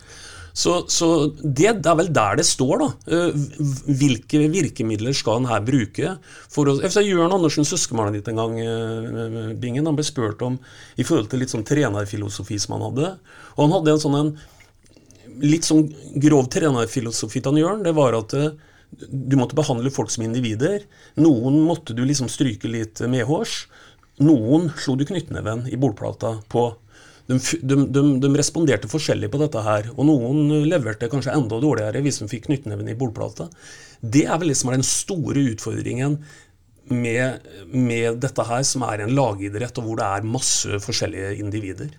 Så, så det, det er vel der det står, da. Hvilke virkemidler skal en her bruke? For å, Jørn Andersen, søskenbarnet ditt en gang, Bingen, han ble spurt om i forhold til litt sånn trenerfilosofi som han hadde. Og han hadde en sånn en litt sånn grov trenerfilosofi til Jørn, det var at eh, du måtte behandle folk som individer. Noen måtte du liksom stryke litt medhårs. Noen slo du knyttneven i bordplata på. De, de, de, de responderte forskjellig på dette her, og noen leverte kanskje enda dårligere hvis de fikk knyttneven i bordplata. Det er vel liksom den store utfordringen med, med dette her, som er en lagidrett, og hvor det er masse forskjellige individer.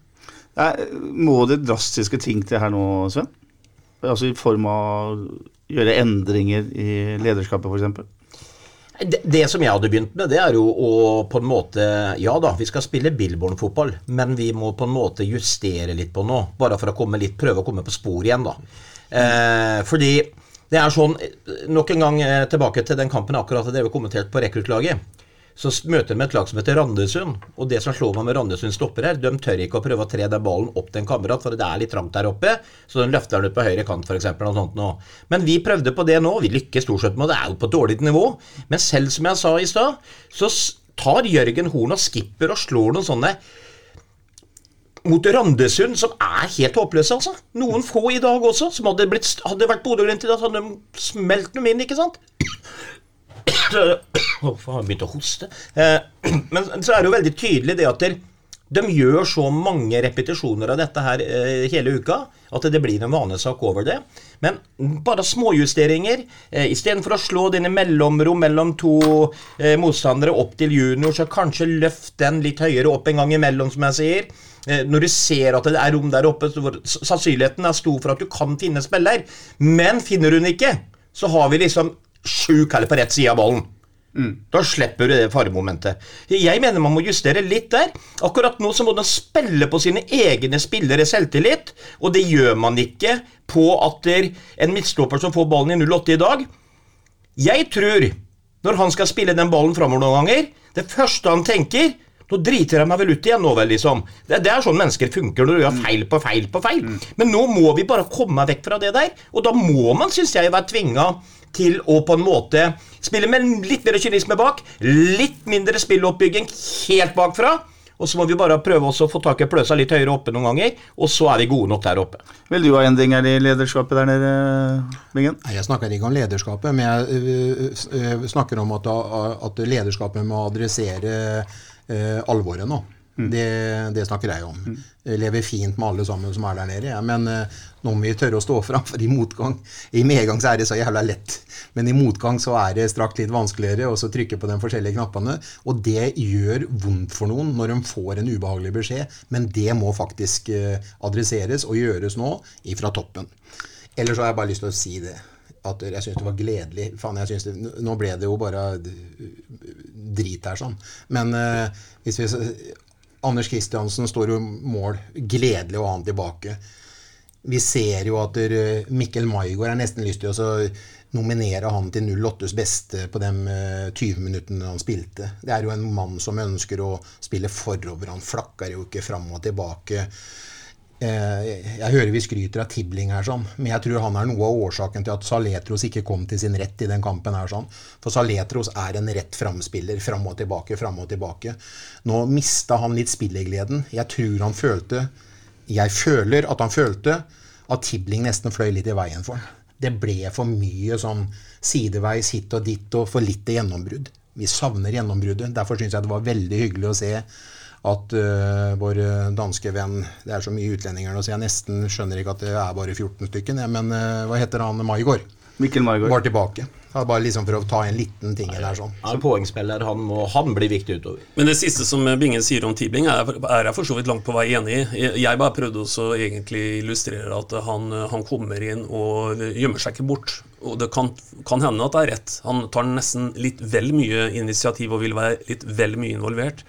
Nei, må det drastiske ting til her nå, Sven? Altså i form av gjøre endringer i lederskapet, f.eks.? Det, det som jeg hadde begynt med, det er jo å på en måte Ja da, vi skal spille Billborn-fotball, men vi må på en måte justere litt på noe. Bare for å komme litt, prøve å komme på spor igjen, da. Eh, fordi det er sånn Nok en gang eh, tilbake til den kampen akkurat dere kommenterte kommentert på rekruttlaget. Så møter de et lag som heter Randesund. Og det som slår meg med Randesund stopper her, de tør ikke å prøve å tre den ballen opp til en kamerat, for det er litt trangt der oppe. Så de løfter den ut på høyre kant, f.eks. Noe sånt nå. Men vi prøvde på det nå. Vi lykkes stort sett med det. Det er jo på et dårlig nivå. Men selv som jeg sa i stad, så tar Jørgen Horn og skipper og slår noen sånne mot Randesund, som er helt håpløse, altså. Noen få i dag også, som hadde, blitt, hadde vært Bodø-Glimt i dag, så hadde de smelt dem inn, ikke sant? Å, *coughs* faen, å hoste. Eh, *clears throat* men så er det jo veldig tydelig det at de, gjør så mange repetisjoner av dette her eh, hele uka at det blir en vanesak over det. Men bare småjusteringer. Eh, Istedenfor å slå dine mellomrom mellom to eh, motstandere opp til junior, så kanskje løft den litt høyere opp en gang imellom, som jeg sier. Når du ser at det er rom der oppe, så sannsynligheten er stor for at du kan finne spiller. Men finner hun ikke, så har vi liksom sju heller på rett side av ballen. Da slipper du det faremomentet. Jeg mener man må justere litt der. Akkurat nå så må man spille på sine egne spillere selvtillit, og det gjør man ikke på at en midtstopper som får ballen i 08 i dag. Jeg tror, når han skal spille den ballen framover noen ganger, det første han tenker nå driter jeg meg vel ut igjen nå, vel, liksom. Det, det er sånn mennesker funker når du gjør feil på feil på feil. Men nå må vi bare komme vekk fra det der, og da må man, syns jeg, være tvinga til å på en måte spille med litt mer kynisme bak, litt mindre spilloppbygging helt bakfra. Og så må vi bare prøve også å få tak i pløsa litt høyere oppe noen ganger, og så er vi gode nok der oppe. Vil du ha endringer i lederskapet der nede, Bingen? Jeg snakker ikke om lederskapet, men jeg øh, s- øh, snakker om at, at lederskapet må adressere øh, alvoret nå. Det, det snakker jeg om. Jeg lever fint med alle sammen som er der nede, ja. men eh, nå må vi tørre å stå fram, for i motgang I medgang så er det så jævla lett, men i motgang så er det straks litt vanskeligere å trykke på de forskjellige knappene. Og det gjør vondt for noen når de får en ubehagelig beskjed, men det må faktisk eh, adresseres og gjøres nå ifra toppen. Ellers så har jeg bare lyst til å si det. At jeg syns det var gledelig. Faen, jeg synes det, Nå ble det jo bare drit her, sånn. Men eh, hvis vi Anders Kristiansen står jo mål. Gledelig å ha han tilbake. Vi ser jo at Mikkel Maigård har nesten lyst til å nominere han til 08s beste på de eh, 20 minuttene han spilte. Det er jo en mann som ønsker å spille forover. Han flakker jo ikke fram og tilbake. Eh, Jeg hører vi skryter av Tibling her, sånn, men jeg tror han er noe av årsaken til at Saletros ikke kom til sin rett i den kampen. her sånn. For Saletros er en rett framspiller. Fram og tilbake, fram og tilbake. Nå mista han litt spillegleden. Jeg tror han følte Jeg føler at han følte at Tibling nesten fløy litt i veien for han. Det ble for mye sånn sideveis hit og dit og for lite gjennombrudd. Vi savner gjennombruddet. Derfor syns jeg det var veldig hyggelig å se at uh, vår danske venn Det er så mye utlendinger nå, så jeg nesten skjønner ikke at det er bare 14 stykker. Men uh, hva heter han Maigård? Mikkel Maigård. Var tilbake. Det var bare liksom for å ta en liten ting der sånn. Er poengspiller, han, må, han blir viktig utover. Men det siste som Bingen sier om Tibling, er, er jeg for så vidt langt på vei enig i. Jeg- Jeg bare prøvde også egentlig illustrere at han, han kommer inn og gjemmer seg ikke bort. Og det kan, kan hende at det er rett. Han tar nesten litt vel mye initiativ og vil være litt vel mye involvert.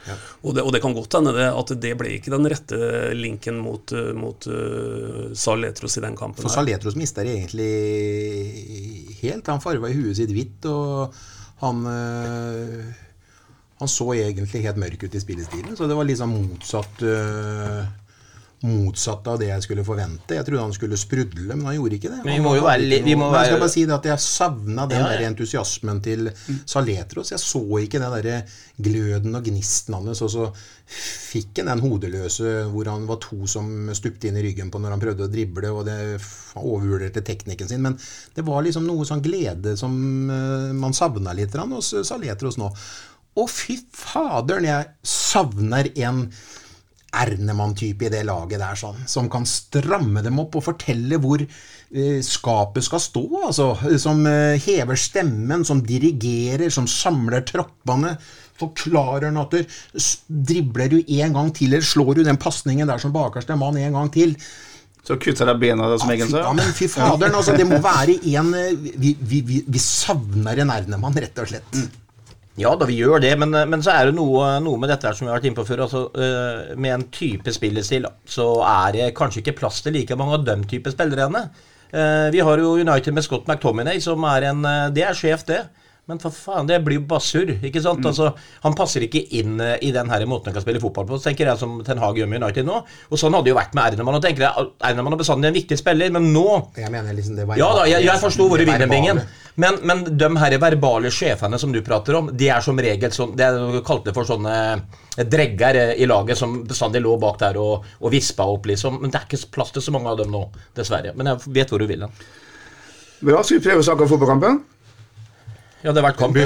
Og, det, og det kan godt hende det, at det ble ikke den rette linken mot, uh, mot uh, Sal Letros i den kampen. For. Saletros mister egentlig helt. Han farva i huet sitt hvitt, og han øh, Han så egentlig helt mørk ut i spillestilen, så det var liksom motsatt øh, Motsatt av det jeg skulle forvente. Jeg trodde han skulle sprudle, men han gjorde ikke det. Men vi må jo være litt, vi må være... Jeg skal bare si det at jeg savna den Ja, ja. der entusiasmen til Saletros. Jeg så ikke den der gløden og gnisten hans, og så fikk han den hodeløse hvor han var to som stupte inn i ryggen på når han prøvde å drible, og det overvurderte teknikken sin. Men det var liksom noe sånn glede som eh, man savna litt hos Saletros nå. Og fy faderen, jeg savner en Ernemann-type i det laget der, sånn, som kan stramme dem opp og fortelle hvor eh, skapet skal stå. Altså, som eh, hever stemmen, som dirigerer, som samler troppene. Forklarer han at dribler du en gang til, eller slår du den pasningen der som bakerste mann en gang til. Så kutter deg bena, som Eggen Fy, sa. ja, men fy faderen, altså, det må være en eh, Vi, vi, vi, vi savner en Ernemann, rett og slett. Ja da, vi gjør det, men, men så er det noe, noe med dette her som vi har vært inne på før. altså uh, Med en type spillestil så er det kanskje ikke plass til like mange av dem type spillere ennå. Eh, vi har jo United med Scott McTominay, som er en eh, Det er sjef, det. Men for faen, det blir jo bare surr. ikke sant? Altså, Han passer ikke inn eh, i den her måten han kan spille fotball på, så tenker jeg som Ten Hag gjør med United nå. Og sånn hadde det jo vært med Ernemann. Og tenker jeg, Ernemann er bestandig en viktig spiller, men nå Jeg mener liksom det ja da, jeg, jeg forsto hvor du vil med bingen. Men, men de her verbale sjefene som du prater om, de er som regel sånn Det er kalt kalte for sånne dregger eh, i laget som bestandig lå bak der og, og vispa opp, liksom. Men det er ikke plass til så mange av dem nå, dessverre. Men jeg vet hvor du vil hen. Bra, skal vi prøve å snakke om fotballkampen? Ja, det har vært kamp.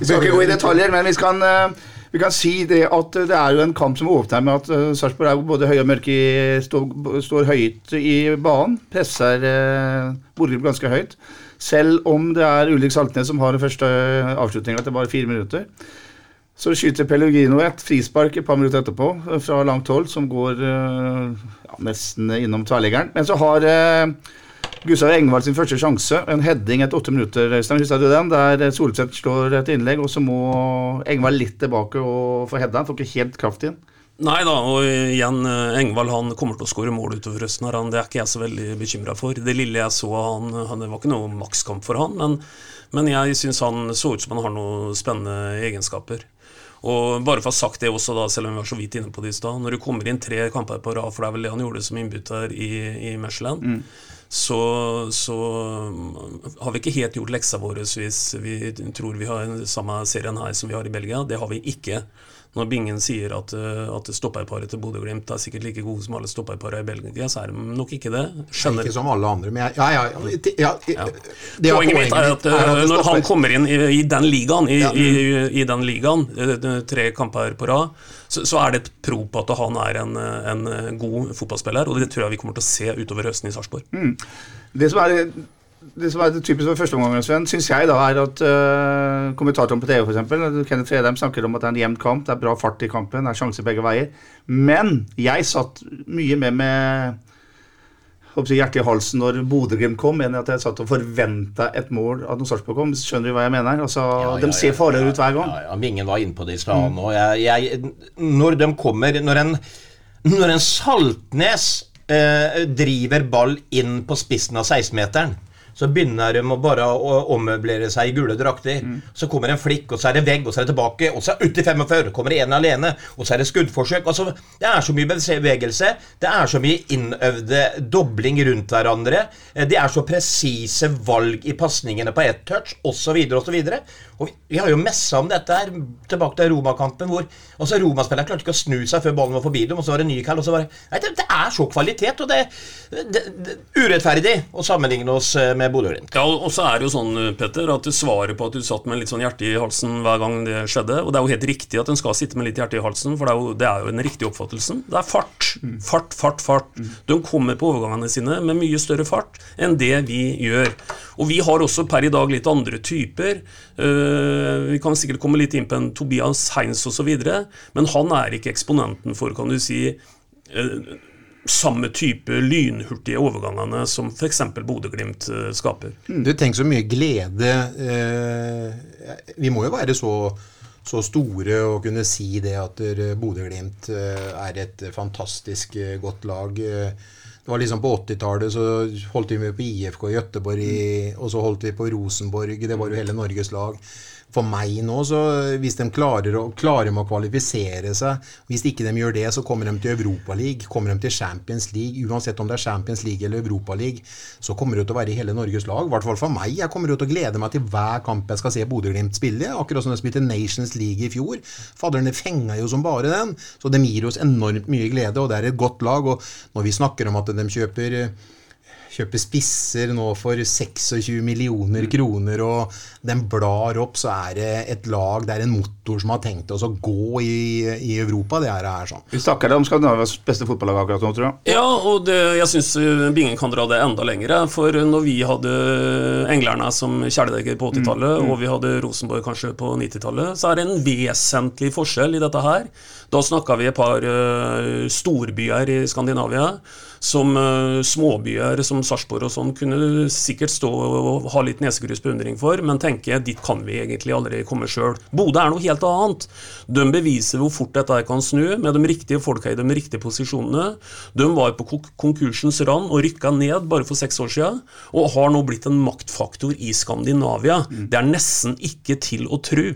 Vi skal ikke gå i detaljer, men vi kan, eh, vi kan si det at det er jo en kamp som åpner med at uh, Sarpsborg er både høy og mørk i står, står høyt i banen. Presser uh, Bodø ganske høyt. Selv om det er Ulrik Saltnes som har den første avslutninga etter bare fire minutter. Så skyter Pellegrino et frispark et par minutter etterpå eh, fra langt hold, som går eh, ja, nesten innom tverrliggeren. Men så har uh, Gustav Engvald sin første sjanse, en heading etter åtte minutter. Øystein, husker du den? Der Solseth slår et innlegg, og så må Engvald litt tilbake og få heada. Får ikke helt kraft inn. Nei da, og igjen, eh, Engvald han kommer til å skåre mål utover høsten. han, Det er ikke jeg så veldig bekymra for. Det lille jeg så han, han, det var ikke noe makskamp for han, men, men jeg syns han så ut som han har noen spennende egenskaper. Og bare for å ha sagt det også, da, selv om vi var så vidt inne på det i stad, når du kommer inn tre kamper på rad, for det er vel det han gjorde som innbytter i, i Mechelen, så, så mm, har vi ikke helt gjort leksa vår hvis vi tror vi har samme serien her som vi har i Belgia. Det har vi ikke. Når Bingen sier at, uh, at stopperparet til Bodø-Glimt er sikkert like gode som alle stopperparene i Belgia, så er de nok ikke det. Skjønner Ikke som alle andre, men jeg, ja, ja, ja, ja, ja. Det Poenget mitt er at, er at når han kommer inn i, i den ligaen, i, Ja. i, i den ligaen, uh, tre kamper på rad, så, så er det et pro på at han er en, en god fotballspiller, og det tror jeg vi kommer til å se utover høsten i Sarpsborg. Det som er, det som er det typisk for førsteomgangen, Sven, syns jeg da er at uh, kommentatoren på TV, f.eks., Kenneth Fredheim, snakker om at det er en jevn kamp, det er bra fart i kampen, det er sjanser begge veier. Men jeg satt mye med med hjertet i halsen når Bodø-Glimt kom, enn at jeg satt og forventa et mål at når Sarpsborg kom. Skjønner du hva jeg mener? Altså, Ja, ja, de ser ja, farligere ut hver gang. Ja, ja, Bingen var inne på det i stad nå. Jeg, jeg, når de kommer Når en, når en Saltnes eh, driver ball inn på spissen av 16-meteren, så begynner de bare å ommøblere seg i gule drakter. Så kommer en flikk, og så er det vegg, og så er det tilbake, og så er det ut i 45, kommer det en alene, og så er det skuddforsøk. Altså, det er så mye bevegelse, det er så mye innøvde dobling rundt hverandre, eh, det er så presise valg i pasningene på ett touch, osv., osv. Og vi, vi har jo messa om dette her tilbake til Roma-kampen, hvor altså Roma-spilleren klarte ikke å snu seg før ballen var forbi dem, og så var det Nykäll, og så var det Nei, det, det er så kvalitet, og det, det, det urettferdig å sammenligne oss eh, med Bodø-Glimt. Ja, og så er det jo sånn, Petter, at du svarer på at du satt med litt sånn hjerte i halsen hver gang det skjedde. Og det er jo helt riktig at en skal sitte med litt hjerte i halsen, for det er jo, det er jo den riktige oppfattelsen. Det er fart. Fart, fart, fart. De kommer på overgangene sine med mye større fart enn det vi gjør. Og vi har også per i dag litt andre typer. Eh, vi kan sikkert komme litt inn på en Tobias Heinz osv., men han er ikke eksponenten for, kan du si, eh, samme type lynhurtige overgangene som f.eks. Bodø-Glimt eh, skaper. Du tenker så mye glede eh, Vi må jo være så, så store og kunne si det at eh, Bodø-Glimt eh, er et fantastisk eh, godt lag. Det var liksom På 80-tallet så holdt vi med på IFK i Gøteborg, i, og så holdt vi på Rosenborg. Det var jo hele Norges lag. For meg nå, så hvis de klarer, å, klarer med å kvalifisere seg Hvis ikke de gjør det, så kommer de til Europaligaen, kommer de til Champions League. Uansett om det er Champions League eller Europaligaen, så kommer det til å være i hele Norges lag. I hvert fall for meg. Jeg kommer til å glede meg til hver kamp jeg skal se Bodø-Glimt spille. Akkurat som de spilte Nations League i fjor. Fadderne fenga jo som bare den. Så de gir oss enormt mye glede, og det er et godt lag. Og når vi snakker om at de kjøper eh, kjøper spisser nå for 26 millioner kroner, og den blar opp, så er det et lag, det er en motor som har tenkt oss å gå i, i Europa. det her er sånn. Vi snakker om Skandinavias beste fotballag akkurat nå, tror jeg. Ja, og det, jeg syns Bingen kan dra det enda lenger. For når vi hadde englerne som kjæledekker på 80-tallet, og vi hadde Rosenborg kanskje på 90-tallet, så er det en vesentlig forskjell i dette her. Da snakka vi et par uh, storbyer i Skandinavia som uh, småbyer som Sarpsborg og sånn kunne sikkert stå og ha litt nesegrus beundring for, men tenke dit kan vi egentlig aldri komme sjøl. Bodø er noe helt annet. De beviser hvor fort dette kan snu, med de riktige folka i de riktige posisjonene. De var på konkursens rand og rykka ned bare for seks år siden, og har nå blitt en maktfaktor i Skandinavia. Det er nesten ikke til å tru.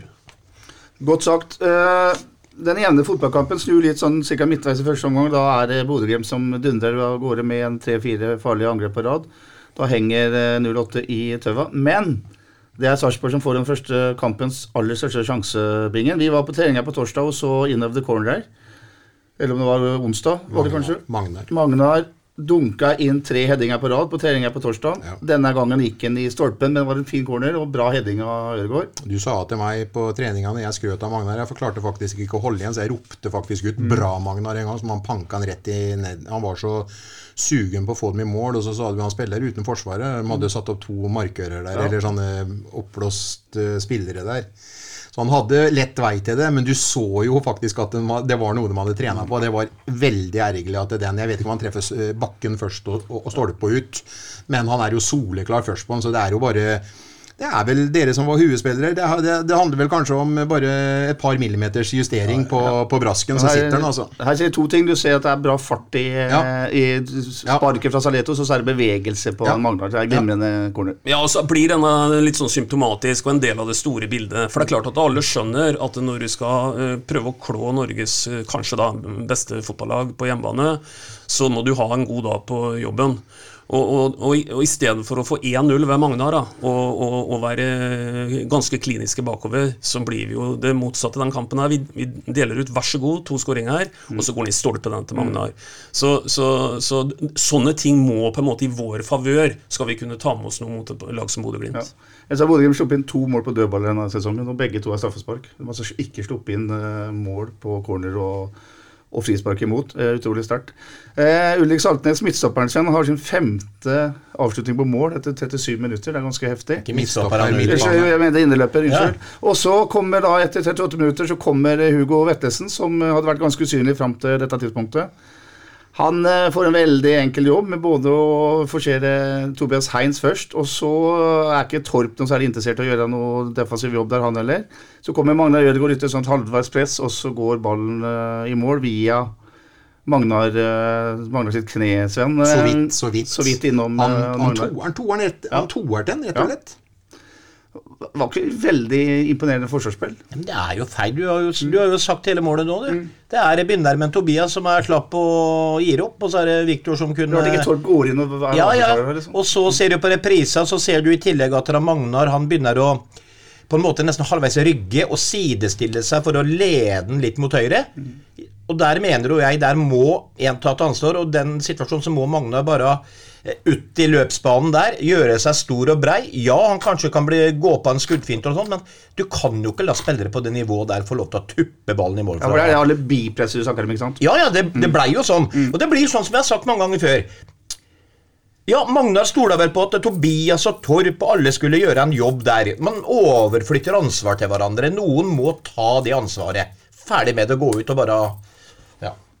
Godt sagt. Uh den jevne fotballkampen snur litt sånn ca. midtveis i første omgang. Da er det Bodø-Glimt som dundrer av gårde med en tre-fire farlige angrep på rad. Da henger 08 i tøva. Men det er Sarpsborg som får den første kampens aller største sjansebingen. Vi var på treninga på torsdag og så In of the Corner her. Eller om det var onsdag, var det kanskje? Magnar. Magnar dunka inn tre headinger på rad på treninga på torsdag. Ja. Denne gangen gikk han i stolpen, men det var en fin corner og bra heading av Ødegaard. Du sa til meg på treninga når jeg skrøt av Magnar Jeg forklarte faktisk ikke å holde igjen, så jeg ropte faktisk ut mm. 'bra, Magnar' en gang, som han panka han rett i ned. Han var så sugen på å få dem i mål, og så sa du han spiller uten Forsvaret. De hadde satt opp to markører der, ja. eller sånne oppblåste spillere der. Så han hadde lett vei til det, men du så jo faktisk at det var noe de hadde trena på. Det var veldig ergerlig at den Jeg vet ikke om han treffer bakken først og, og, og stolper ut, men han er jo soleklar først på den, så det er jo bare det er vel dere som var huespillere. Det, det, det, handler vel kanskje om bare et par millimeters justering på, på brasken, så sitter den, altså. Her sier to ting. Du ser at det er bra fart i, ja. i sparket fra Saleto, så er det bevegelse på ja. Magnar. Det er glimrende corner. Ja, og så blir denne litt sånn symptomatisk og en del av det store bildet. For det er klart at alle skjønner at når du skal uh, prøve å klå Norges uh, kanskje da beste fotballag på hjemmebane, så må du ha en god dag på jobben. Og, og, og, og i stedet for å få 1-0 ved Magnar og, og, være ganske kliniske bakover, så blir vi jo det motsatte den kampen her. Vi, vi deler ut vær så god, to skåringer mm. og så går den i stolpen den til Magnar. Mm. Så, så, så, sånne ting må på en måte i vår favør, skal vi kunne ta med oss noe mot et lag som Bodø-Glimt. Ja. Jeg sa Bodø-Glimt sluppet inn to mål på dødball denne sesongen, og begge to er straffespark. De har altså ikke sluppet inn uh, mål på corner og og frispark imot. Eh, utrolig sterkt. Eh, Ulrik Saltnes, midtstopperen sin, har sin femte avslutning på mål etter 37 minutter. Det er ganske heftig. Ikke midtstopperen, Jeg mener inneløper, unnskyld. Ja. Og så kommer da, etter 38 minutter, så kommer Hugo Vettesen, som hadde vært ganske usynlig fram til dette tidspunktet. Han eh, får en veldig enkel jobb med både å forsere Tobias Heins først, og så er ikke Torp noe særlig interessert i å gjøre noe defensiv jobb der, han heller. Så kommer Magnar Ødegaard ut i et sånt halvveispress, og så går ballen uh, i mål via Magnar, uh, Magnar sitt kne, Sven. Så vidt, så vidt. Så vidt innom Han, han, to, han toer den, rett og slett var ikke veldig imponerende forsvarsspill. Men det er jo feil. Du har jo, du har jo sagt hele målet nå, du. Mm. Det er Bindar med Tobias som er slapp og gir opp, og så er det Viktor som kunne Det ikke Torp går inn og Ja, ja. Liksom. Og så ser du på reprisa, så ser du i tillegg at Magnar han begynner å på en måte nesten halvveis rygge og sidestille seg for å lede den litt mot høyre. Mm. Og der mener jo jeg der må en ta et ansvar, og den situasjonen så må Magnar bare Eh, ut i løpsbanen der, gjøre seg stor og brei. Ja, han kanskje kan bli, gå på en skuddfint, og sånt, men du kan jo ikke la spillere på det nivået der få lov til å tuppe ballen i mål. Ja, for Det er alle bipresset du snakker om, ikke sant? Ja, ja, det, det blei jo sånn. Mm. Og det blir sånn som jeg har sagt mange ganger før. Ja, Magnar stola vel på at Tobias og Torp og alle skulle gjøre en jobb der. Man overflytter ansvar til hverandre. Noen må ta det ansvaret. Ferdig med det, gå ut og bare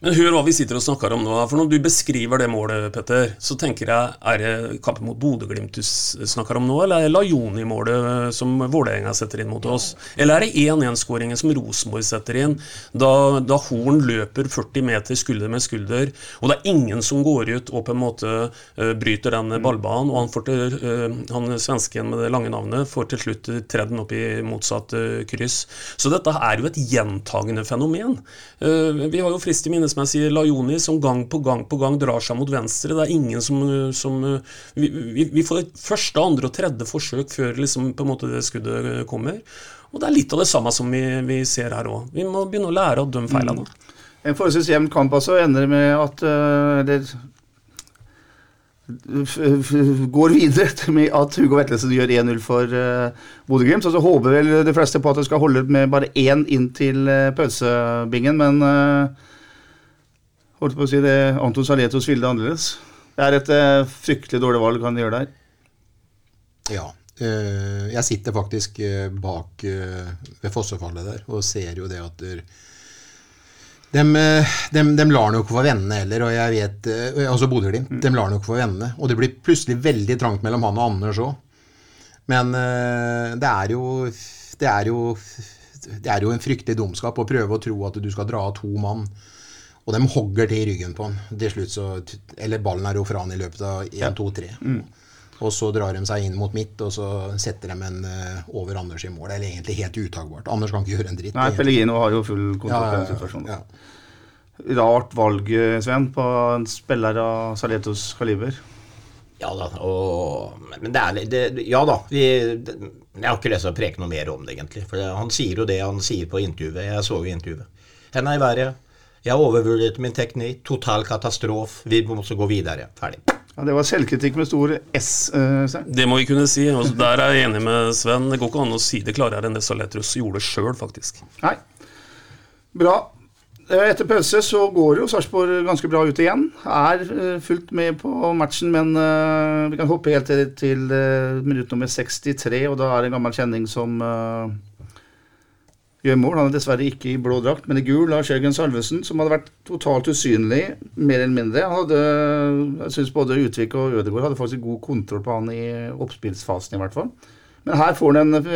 men hør hva vi sitter og snakker om nå. For når du beskriver det målet, Petter, så tenker jeg er det kampen mot Bodø-Glimt du snakker om nå, eller er det Lajoni-målet som Vålerenga setter inn mot oss? Eller er det 1-1-skåringen som Rosenborg setter inn, da, da, Horn løper 40 meter skulder med skulder, og det er ingen som går ut og på en måte uh, bryter den ballbanen, og han, får til, uh, han svensken med det lange navnet får til slutt tredd den opp i motsatt uh, kryss. Så dette er jo et gjentagende fenomen. vi har jo frist i minnes som jeg sier, Lajoni som gang på gang på gang drar seg mot venstre. Det er ingen som, som vi, vi, vi, får første, andre og tredje forsøk før liksom, på en måte det skuddet kommer. Og det er litt av det samme som vi, vi ser her òg. Vi må begynne å lære å dømme feilene. Mm. En forholdsvis jevn kamp altså ender med at f- f- går videre *laughs* med at Hugo Vetlesen gjør 1-0 for uh, Bodø-Glimt. Og så håper vel de fleste på at det skal holde med bare én inn til uh, pølsebingen, men uh, holdt på å si det, Anton Saletos ville det annerledes. Det er et uh, fryktelig dårlig valg han gjør der. Ja. Uh, jeg sitter faktisk uh, bak ved fossefallet der og ser jo det at der, dem, dem, dem lar nok få vennene heller, og jeg vet Altså Bodø-Glimt. Dem lar nok få vennene. Og det blir plutselig veldig trangt mellom han og Anders òg. Men det er jo Det er jo Det er jo en fryktelig dumskap å prøve å tro at du skal dra av to mann. Og de hogger til i ryggen på han. Til slutt så Eller ballen er jo fra han i løpet av 1, 2, 3. Og så drar de seg inn mot midt, og så setter de en uh, over Anders i mål. Eller egentlig helt utagbart. Anders kan ikke gjøre en dritt. Nei. Pellegrino har jo full kontroll på ja, den situasjonen. ja. Rart valg, eh, Sven, på en spiller av Saletos kaliber. Ja da, og, men det er litt- det, Ja da. Vi, det, jeg har ikke lyst til å preke noe mer om det, egentlig. For det, han sier jo det han sier på intervjuet. Jeg så jo intervjuet. Henda i været. Jeg har overvurdert min teknikk. Total katastrofe. Vi må også gå videre. Ferdig. Ja, Det var selvkritikk med stor S. Uh, Sven. Det må vi kunne si. Altså, der er jeg enig med Sven. Det går ikke an å si det klarere enn det Saletros gjorde sjøl, faktisk. Nei. Bra. Eh, Etter pause så går jo Sarpsborg ganske bra ut igjen. Er eh, fullt med på matchen, men vi kan hoppe helt til, til minutt nummer 63, og da er det en gammel kjenning som gjør mål. Han er dessverre ikke i blå drakt, men i gul. Lars Jørgen Salvesen, som hadde vært totalt usynlig, mer eller mindre. Han hadde, jeg syns både Utvik og Ødegaard hadde faktisk god kontroll på han i oppspillsfasen, i hvert fall. Men her får han en,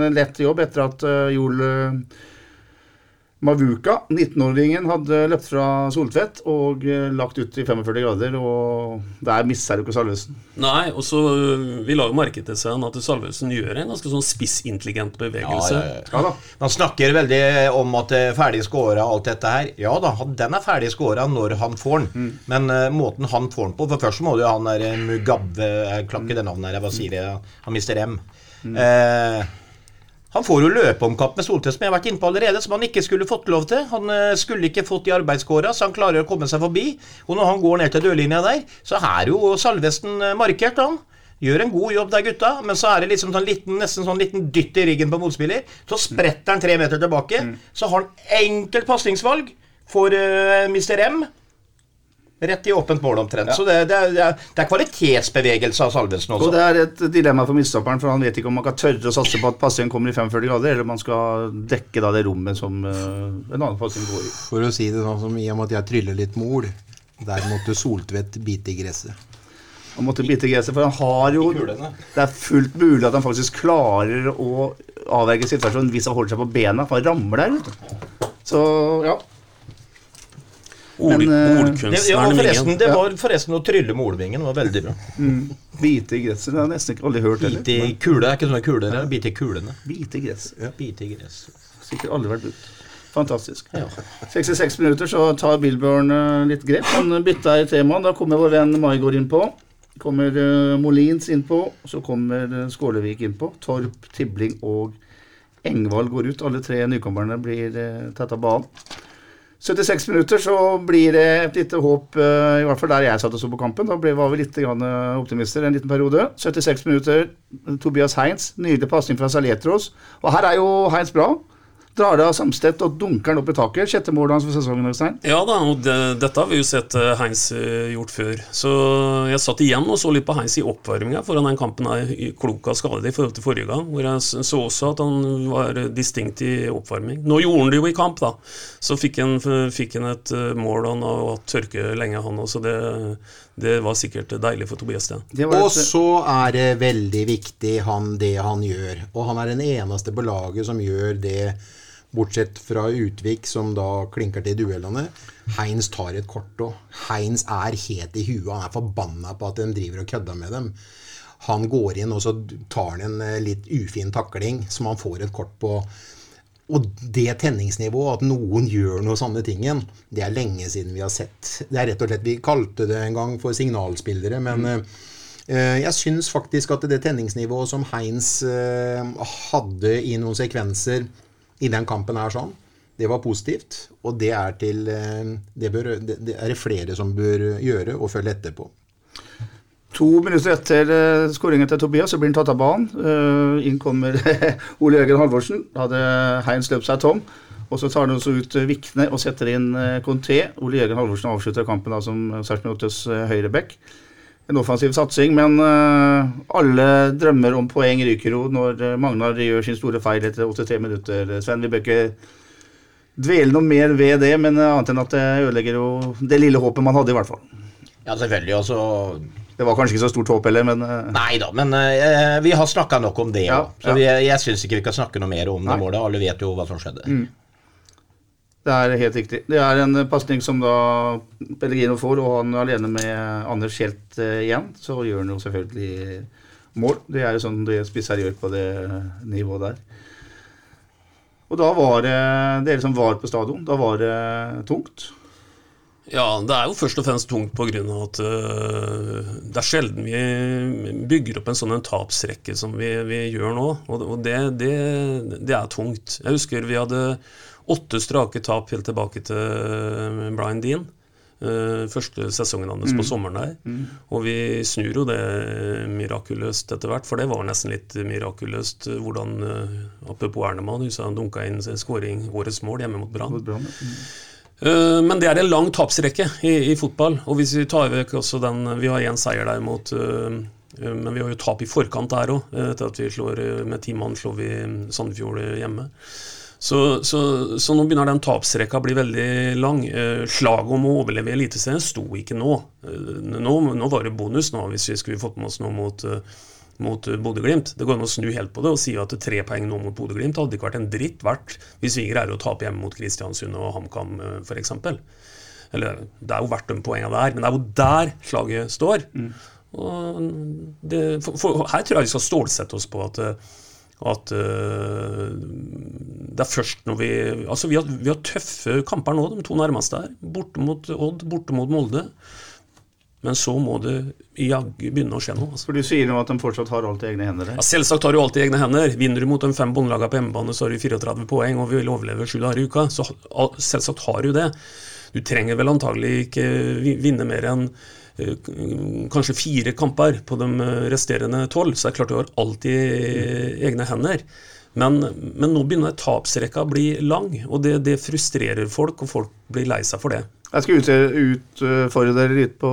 en lett jobb etter at uh, Joel eh, Mavuka, 19-åringen, hadde løpt fra Soltvedt og eh, lagt ut i 45 grader, og der mister du ikke Salvesen. Nei, og så øh, Vi la jo merke til seg at Salvesen gjør en ganske sånn spissintelligent bevegelse. Ja da. Han snakker veldig om at det er ferdig scora og alt dette her. Ja da, den er ferdig scora når han får den. Men uh, måten han får den på For først må du jo han der eh, Mugabe Jeg det navnet her, hva sier det? Han mister M. Eh, han får jo løpeomkamp med Soltvedt, som jeg har vært inne på allerede, som han ikke skulle fått lov til. Han eh, skulle ikke fått i arbeidskåra, så han klarer å komme seg forbi. Og når han går ned til dørlinja der, så er jo Salvesen eh, markert, han. Gjør en god jobb der, gutta, men så er det liksom sånn liten, nesten sånn liten dytt i ryggen på motspiller. Så spretter han tre meter tilbake. Så har han enkelt pasningsvalg for uh, Mr. M. Rett i åpent mål omtrent. Så det, det, er, det, er, kvalitetsbevegelse av Salvesen Og også. det er et dilemma for midtstopperen, for han vet ikke om man kan tørre å satse på at passingen kommer i 45 grader, eller om man skal dekke da det rommet som uh, en annen passing går i. For å si det sånn som i og med at jeg tryller litt mol, der måtte Soltvedt bite i gresset. Han måtte bite gresset, for han har jo. Det er fullt mulig at han faktisk klarer å avverge situasjonen hvis han holder seg på bena, for han ramler der, vet. Så ja. Ord, Men, eh, Det, ja, Vingen. det var forresten å trylle med Olvingen. Det var veldig bra. Bite i gresset. Det har jeg nesten ikke aldri hørt heller. Bite i kule, er ikke sånne kuler Ja. Bite i kulene. Bite i gresset. Bite i gress. Sikkert aldri vært brukt. Fantastisk. Ja. 66 minutter, så tar Billborn eh, litt grep. Han bytta i temaet. Da kommer vår venn Maigård innpå. Kommer eh, Molins innpå. Så kommer Skålevik innpå. Torp, Tibling og Engvald går ut. Alle tre nykommerne blir tatt av banen. 76 minutter så blir det et lite håp, eh, i hvert fall der jeg satt og så på kampen. Da var vi litt eh, optimister en liten periode. 76 minutter, Tobias Heinz. Nydelig pasning fra Saletros. Og her er jo Heinz bra. Drar det av Samstedt og dunker den opp i taket. Sjette målet hans for sesongen. Øystein. Ja da, og det, dette har vi jo sett eh, Heinz eh, gjort før. Så jeg satt igjen og så litt på Heinz i oppvarminga foran den kampen her, klok av skade i forhold til forrige gang, hvor jeg så også at han var distinkt i oppvarming. Nå gjorde han det jo i kamp, da. Så fikk han, fikk han et eh, mål, han har hatt tørke lenge, han så Det, det var sikkert deilig for Tobias det. Det Og så er det veldig viktig han, det han gjør. Og han er den eneste på laget som gjør det, bortsett fra Utvik, som da klinker til i duellene. Heinz tar et kort òg. Heinz er helt i huet. Han er forbanna på at de driver og kødder med dem. Han går inn og så tar han en eh, litt ufin takling som han får et kort på. Og det tenningsnivået, at noen gjør noe sånne tingen, det er lenge siden vi har sett. Det er rett og slett, Vi kalte det en gang for signalspillere, men mm. eh, jeg syns faktisk at det tenningsnivået som Heinz eh, hadde i noen sekvenser i den kampen her sånn, det var positivt. Og det er til eh, det, bør, det, det er flere som bør gjøre og følge etter på. To minutter etter uh, skåringen til Tobias så blir han tatt av banen. Uh, inn kommer *laughs* Ole Jørgen Halvorsen. Da hadde Heins løpt seg tom. Og så tar han også ut Vikne og setter inn Conté. Ole Jørgen Halvorsen avslutter kampen da som Sarpsborg uh, høyreback. En offensiv satsing, men alle drømmer om poeng ryker jo når Magnar gjør sin store feil etter 83 minutter. Sven, vi bør ikke dvele noe mer ved det, men annet enn at det ødelegger jo det lille håpet man hadde, i hvert fall. Ja, selvfølgelig. Også det var kanskje ikke så stort håp heller, men. Nei da, men uh, vi har snakka nok om det òg. Ja, så vi, jeg syns ikke vi kan snakke noe mer om Nei. det målet. Alle vet jo hva som skjedde. Mm. Det er helt riktig. Det er en pasning som da Pellegrino får, og han alene med Anders Kjelt uh, igjen. Så gjør han jo selvfølgelig mål. Det er jo sånn det spisser gjør på det nivået der. Og da var det dere som var på stadion, da var det tungt. Ja, det er jo først og fremst tungt pga. at uh, det er sjelden vi bygger opp en sånn en tapsrekke som vi, vi gjør nå. Og det, det, det, er tungt. Jeg husker vi hadde åtte strake tap helt tilbake til Blind Brian Dean. Uh, første sesongen hans mm. på sommeren der. Mm. Og vi snur jo det mirakuløst etter hvert, for det var nesten litt mirakuløst hvordan uh, Apropos Ernemann, han dunka inn skåring, årets mål hjemme mot Brann. Mm. Eh, men det er en lang tapsrekke i, i, fotball. Og hvis vi tar vekk også den Vi har én seier der mot Men vi har jo tap i forkant der òg. Etter at vi slår med ti mann slår vi Sandefjord hjemme. Så, så, så, nå begynner den tapsrekka å bli veldig lang. Uh, slaget om å overleve i Eliteserien sto ikke nå. nå. nå. var det bonus nå, hvis vi skulle fått med oss noe mot mot eh, Bodø-Glimt. Det går an å snu helt på det og si at tre poeng nå mot Bodø-Glimt hadde ikke vært en dritt verdt hvis vi greier å tape hjemme mot Kristiansund og HamKam eh, f.eks. Eller det er jo verdt de poengene der, men det er jo der slaget står. Mm. Det, for, for, her tror jeg vi skal stålsette oss på at, at uh, det er først når vi Altså, vi har, vi har tøffe kamper nå, de to nærmeste her. Borte mot Odd, borte mot Molde. Men så må det jaggu begynne å skje noe. Altså. For Du sier nå at de fortsatt har alt i egne hender? Ja, Selvsagt har du alt i egne hender. Vinner du mot de fem båndlagene på hjemmebane, så har du 34 poeng og vil overleve sju dager i uka. Så selvsagt har du det. Du trenger vel antagelig ikke vinne mer enn kanskje fire kamper på de resterende tolv. Så det er klart du har alltid egne hender. Men, men nå begynner tapsrekka å bli lang, og det, det frustrerer folk, og folk blir lei seg for det. Jeg skal utfordre dere litt på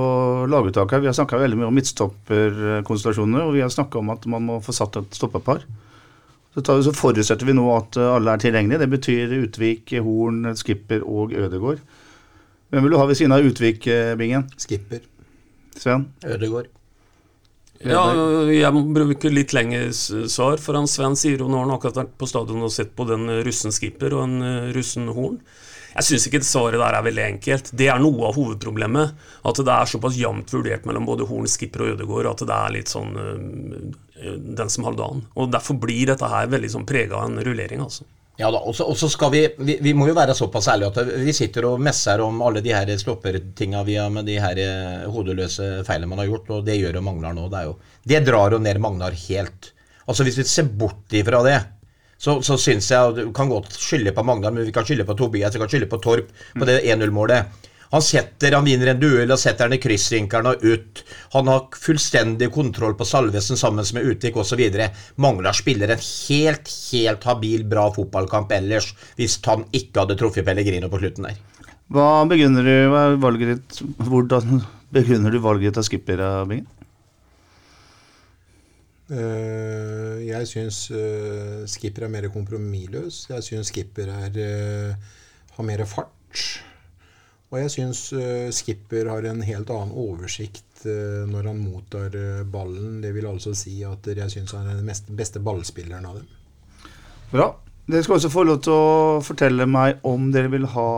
laguttaket. Vi har snakka veldig mye om midtstopperkonstellasjoner, og vi har snakka om at man må få satt et stoppepar. Så, tar, så, forutsetter vi nå at alle er tilgjengelige. Det betyr Utvik, Horn, Skipper og Ødegård. Hvem vil du ha ved siden av Utvik, Bingen? Skipper. Sven? Ødegård. Ja, jeg må bruke litt lengre svar, for han Sven sier jo nå har han akkurat vært på stadion og sett på den russen skipper og en eh, russen horn. Jeg syns ikke svaret der er veldig enkelt. Det er noe av hovedproblemet. At det er såpass jevnt vurdert mellom både Horn, Skipper og Ødegård at det er litt sånn øh, den som halvdagen. Og derfor blir dette her veldig sånn prega av en rullering, altså. Ja da, og så skal vi, vi, vi må jo være såpass ærlige at vi sitter og messer om alle de her slåppertinga vi har med de her eh, hodeløse feilene man har gjort, og det gjør jo Magnar nå. Det, er jo, det drar jo ned Magnar helt. Altså Hvis vi ser bort ifra det, så, så syns jeg Du kan godt skylde på Magnar, men vi kan skylde på Tobias, vi kan skylde på Torp på det 1-0-målet. Han setter, han vinner en duell og setter den i kryssrinkeren og ut. Han har fullstendig kontroll på Salvesen sammen med Utvik osv. Mangler spiller en helt, helt habil, bra fotballkamp ellers, hvis han ikke hadde truffet Pellegrino på slutten der. Hva begrunner du valget ditt, hvordan begrunner du valget av skipper, Bingen? Uh, jeg syns uh, skipper er mer kompromissløs. Jeg syns skipper er, uh, har mer fart. Og jeg syns skipper har en helt annen oversikt når han mottar ballen. Det vil altså si at jeg syns han er den mest, beste ballspilleren av dem. Bra. Dere skal også få lov til å fortelle meg om dere vil ha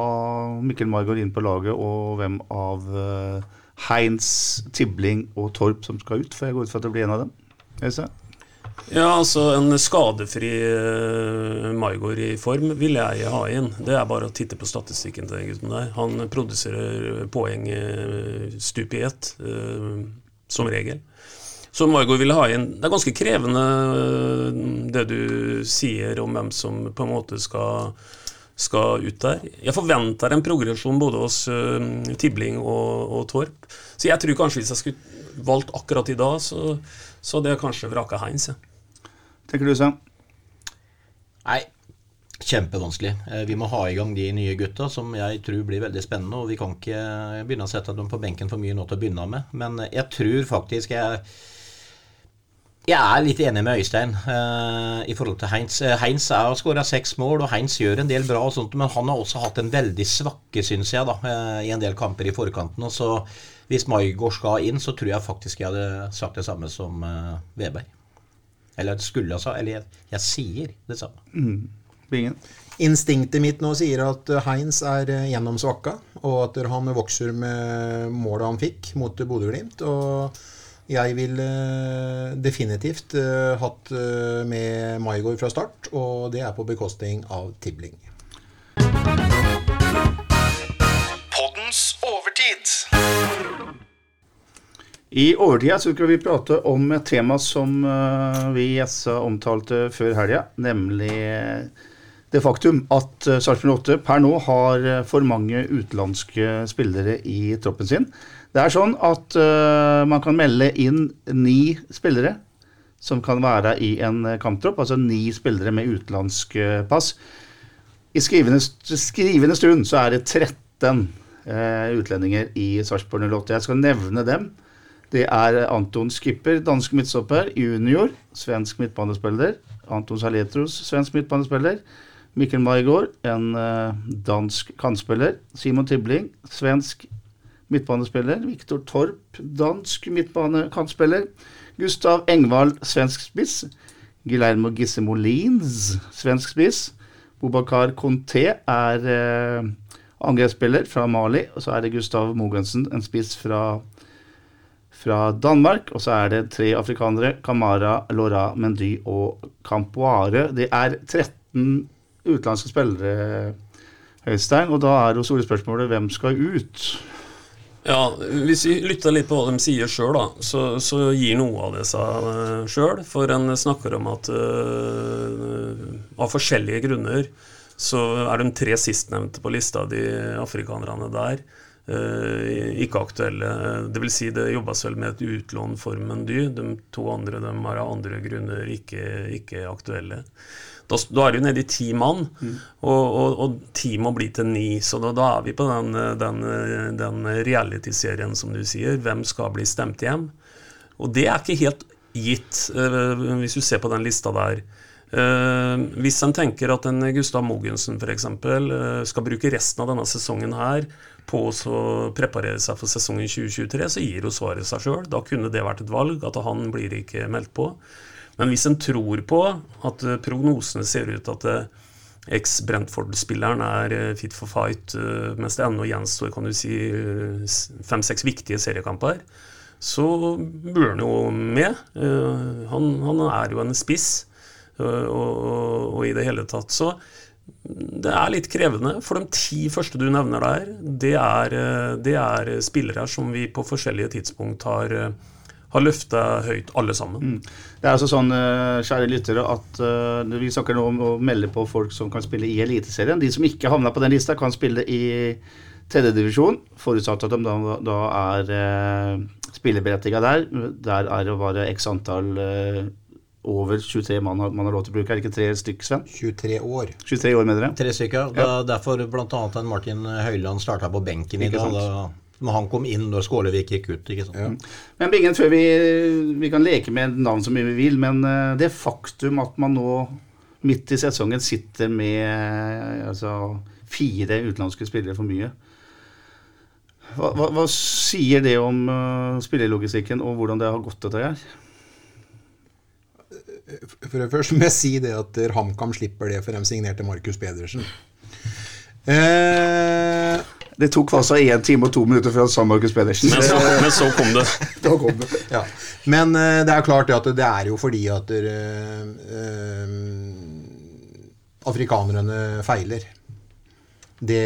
Mikkel Margaard inn på laget, og hvem av Heins, Tibling og Torp som skal ut. For jeg går ut fra at det blir en av dem. Øystein? Ja, altså En skadefri uh, Maigård i form vil jeg ha inn. Det er bare å titte på statistikken til den gutten der. Han produserer poeng uh, stup i ett, som regel. Så Maigård vil ha inn Det er ganske krevende det du sier om hvem som på en måte skal skal ut der. Jeg forventer en progresjon både hos uh, Tibling og, og, Torp. Så jeg tror kanskje hvis jeg skulle valgt akkurat i dag, så, så det er kanskje vraka Heinz. Tenker du, Sam? Nei, kjempevanskelig. Eh, vi må ha i gang de nye gutta, som jeg tror blir veldig spennende. Og vi kan ikke begynne å sette dem på benken for mye nå til å begynne med. Men jeg tror faktisk jeg jeg er litt enig med Øystein uh, i forhold til Heinz. Heinz har skåra seks mål, og Heinz gjør en del bra, og sånt, men han har også hatt en veldig svakke, syns jeg, da, uh, i en del kamper i forkanten. Og så Hvis Maigård skal inn, så tror jeg faktisk jeg hadde sagt det samme som Weber. Eller skulle sagt Eller jeg, jeg, sier det samme. Mm. Bingen. Instinktet mitt nå sier at Heinz er gjennomsvakka, og at han vokser med målet han fikk mot Bodø-Glimt. og jeg ville definitivt uh, hatt uh, med Maigård fra start, og det er på bekostning av Tibling. I overtida så skal vi prate om et tema som uh, vi i SA omtalte før helga, nemlig det faktum at Sarpsborg 8 per nå har for mange utenlandske spillere i troppen sin. Det er sånn at man kan melde inn ni spillere som kan være i en kamptropp, altså ni spillere med utenlandsk pass. I skrivende, skrivende, stund så er det 13 uh, utlendinger i Sarpsborg 08. Jeg skal nevne dem. Det er Anton Skipper, dansk midtstopper. Junior, svensk midtbanespiller. Anton Saletros, svensk midtbanespiller. Mikkel Maigård, en dansk kantspiller. Simon Tibling, svensk midtbanespiller. Viktor Torp, dansk midtbanekantspiller. Gustav Engvald, svensk spiss. Guillermo Gisse Molins, svensk spiss. Bobakar Conté er eh, angrepsspiller fra Mali. Og så er det Gustav Mogensen, en spiss fra, fra Danmark. Og så er det tre afrikanere. Kamara, Laura Mendy og Campoare. Det er 13 utenlandske spillere, Høystein. Og da er jo store spørsmålet hvem skal ut? Ja, Hvis vi lytter litt på hva de sier sjøl, så, så, gir noe av det seg uh, sjøl. For en snakker om at uh, av forskjellige grunner så er de tre sistnevnte på lista, de afrikanerne der, ikke aktuelle. Det vil si, det jobbes vel med et utlån for Mendy. De to andre de er av andre grunner ikke, ikke aktuelle. Da, da, er du nede i ti mann, mm. og, og, og, ti må bli til ni. Så da, da er vi på den, den, den reality-serien, som du sier. Hvem skal bli stemt hjem? Og det er ikke helt gitt, uh, hvis du ser på den lista der. Uh, hvis en tenker at en Gustav Mogensen f.eks. Uh, skal bruke resten av denne sesongen her på å preparere seg for sesongen 2023, så gir jo svaret seg sjøl. Da kunne det vært et valg, at han blir ikke meldt på. Men hvis en tror på at eh, prognosene ser ut at eh, eks-Brentford-spilleren er eh, fit for fight, mens det ennå gjenstår kan du si, fem-seks viktige seriekamper, så bør han jo med. Han, han, er jo en spiss, og, og, og, i det hele tatt så det er litt krevende. For de ti første du nevner der, det er, det er spillere som vi på forskjellige tidspunkt har har løfta høyt, alle sammen. Mm. Det er altså sånn, eh, kjære lyttere, at vi snakker nå om å melde på folk som kan spille i Eliteserien. De som ikke havna på den lista, kan spille i tredjedivisjon, forutsatt at de da, da er spilleberettiga der. Der er det bare x antall over 23 mann man har lov til å bruke. Er det ikke tre stykker, Sven? 23 år. 23 år, mener dere? Tre stykker. Ja. Derfor bl.a. Martin Høiland starta på benken i dag. Men han kom inn når Skålevik gikk ut. ikke sant? Ja. Men Bingen, før vi, vi, kan leke med navn så mye vi vil, men eh, det faktum at man nå midt i sesongen sitter med altså, fire utenlandske spillere for mye hva, hva, hva sier det om uh, spillelogistikken og hvordan det har gått, dette her? For det første må jeg si det at HamKam slipper det, for de signerte Markus Pedersen. Eh, det tok altså én time og to minutter før han sa Markus Pedersen. Men så, men så kom det. *laughs* da kom det. Ja. Men uh, det er klart at det er jo fordi at uh, uh, afrikanerne feiler. Det,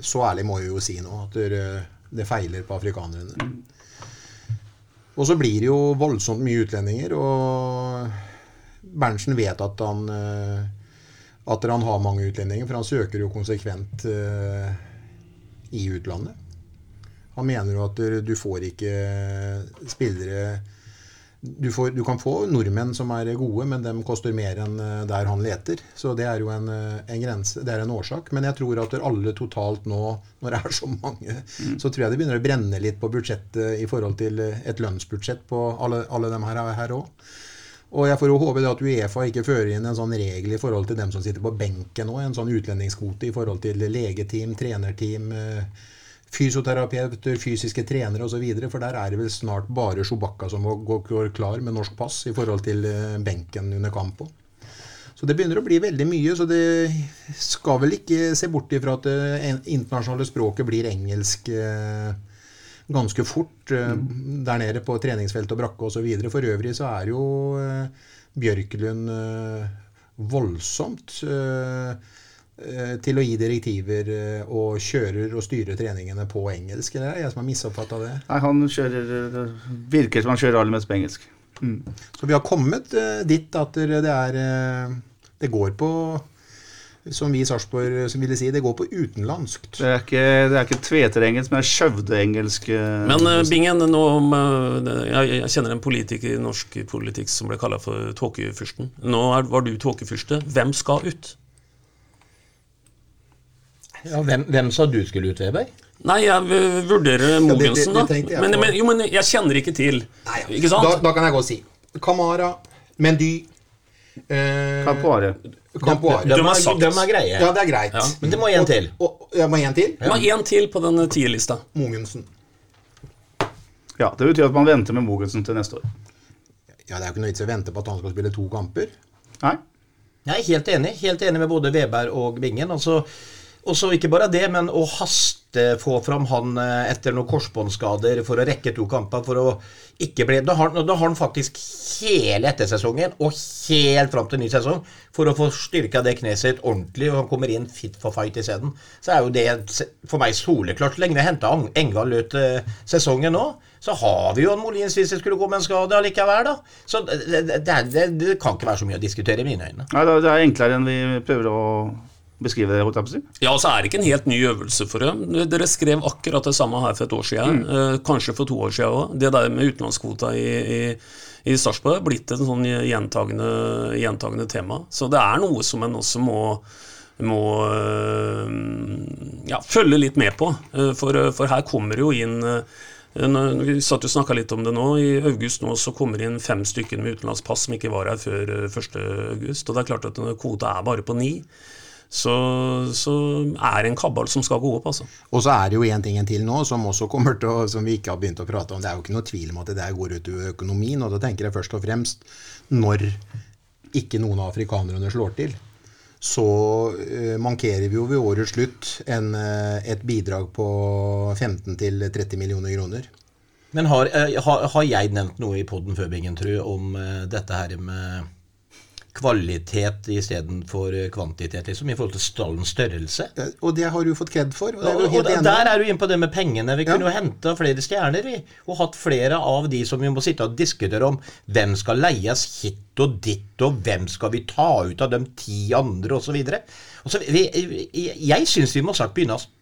så ærlig må vi jo si nå at det feiler på afrikanerne. Mm. Og så blir det jo voldsomt mye utlendinger, og Berntsen vet at han at han har mange utlendinger, for han søker jo konsekvent eh, i utlandet. Han mener jo at du, får ikke spillere du, får, du, kan få nordmenn som er gode, men de koster mer enn eh, der han leter. Så det er jo en, eh, en grense, det er en årsak. Men jeg tror at alle totalt nå, når det er så mange, mm. så tror jeg det begynner å brenne litt på budsjettet i forhold til et lønnsbudsjett på alle, alle dem her òg. Og jeg får jo håpe at Uefa ikke fører inn en sånn regel i forhold til dem som sitter på benken nå, en sånn utlendingskvote i forhold til legeteam, trenerteam. Eh, fysioterapeuter, fysiske trenere osv. For der er det vel snart bare Sjobakka som går klar med norsk pass i forhold til eh, benken under kamp. Så det begynner å bli veldig mye. Så det skal vel ikke se bort ifra at det eh, internasjonale språket blir engelsk eh, ganske fort mm. der nede på treningsfelt og brakke osv. For øvrig så er jo Bjørklund voldsomt Eh, til å gi direktiver eh, og kjører og styrer treningene på engelsk? Eller er det jeg som har misoppfatta det? Nei, han kjører eh, virker som han kjører aller mest på engelsk. Mm. Så vi har kommet dit at det er Det går på som vi i Sarpsborg ville si, det går på utenlandskt. Det er ikke, det er ikke tveterengelsk, men skjøvdeengelsk. Men uh, Bingen, nå, jeg, jeg, kjenner en politiker i norsk politikk som ble kalla for tåkefyrsten. Nå er, var du tåkefyrste. Hvem skal ut? Ja, hvem, hvem, sa du skulle ut, Weber? Nei, jeg vurderer Mogensen, da. Men, men, jo, men jeg kjenner ikke til. Nei, ja. Ikke sant? Da, da, kan jeg gå og si Kamara, Mendy eh, Campoare. Campoare. De, de, de, de, er greie. Ja, det er greit. Ja. Men det må én til. Og, og, jeg må én til? Ja. må én til på den tierlista. Mogensen. Ja, det betyr at man venter med Mogensen til neste år. Ja, Det er jo ikke noe vits i å vente på at han skal spille to kamper. Nei. Jeg er helt enig. Helt enig med både Weber og Bingen. Altså, og så ikke bare det, men å haste få fram han eh, etter noen korsbåndskader for å rekke to kamper. for å ikke bli, Da har, da har han faktisk hele ettersesongen og helt fram til ny sesong for å få styrka det kneet sitt ordentlig, og han kommer inn fit for fight isteden. Så er jo det for meg soleklart. Lenge vi henta Engal ut uh, sesongen nå, så har vi jo en Molins hvis det skulle med en skade allikevel, da. Så det, det, det, det, kan ikke være så mye å diskutere i mine øyne. Nei, det er enklere enn vi prøver å beskrive det? holdt jeg på å si? Ja, så er det ikke en helt ny øvelse for dem. Dere skrev akkurat det samme her for et år siden. Mm. Eh, kanskje for to år siden òg. Det der med utenlandskvota i, i, i Sarpsborg er blitt et sånn gjentagende, gjentagende, tema. Så det er noe som en også må, må eh, ja, følge litt med på. Eh, for, for her kommer jo inn vi satt jo snakka litt om det nå. I august nå så kommer det inn fem stykker med utenlandspass som ikke var her før 1.8. Og det er klart at kvota er bare på ni så, så, er det en kabal som skal gå opp. altså. Og så er det jo én ting en til nå som også kommer til å, som vi ikke har begynt å prate om. Det er jo ikke noe tvil om at det der går ut over økonomien. Og da tenker jeg først og fremst når ikke noen av afrikanerne slår til, så uh, mankerer vi jo ved årets slutt en, uh, et bidrag på 15-30 millioner kroner. Men har, uh, har, har, jeg nevnt noe i poden før, Bingen, tru, om dette her med kvalitet istedenfor kvantitet, liksom, i forhold til stallens størrelse. Og det har du fått kred for. Og, og, og der er du inne på det med pengene. Vi kunne jo henta flere stjerner, vi. Og hatt flere av de som vi må sitte og diskutere om hvem skal leies hit og dit, og hvem skal vi ta ut av de ti andre, osv. Jeg syns vi må snart begynne å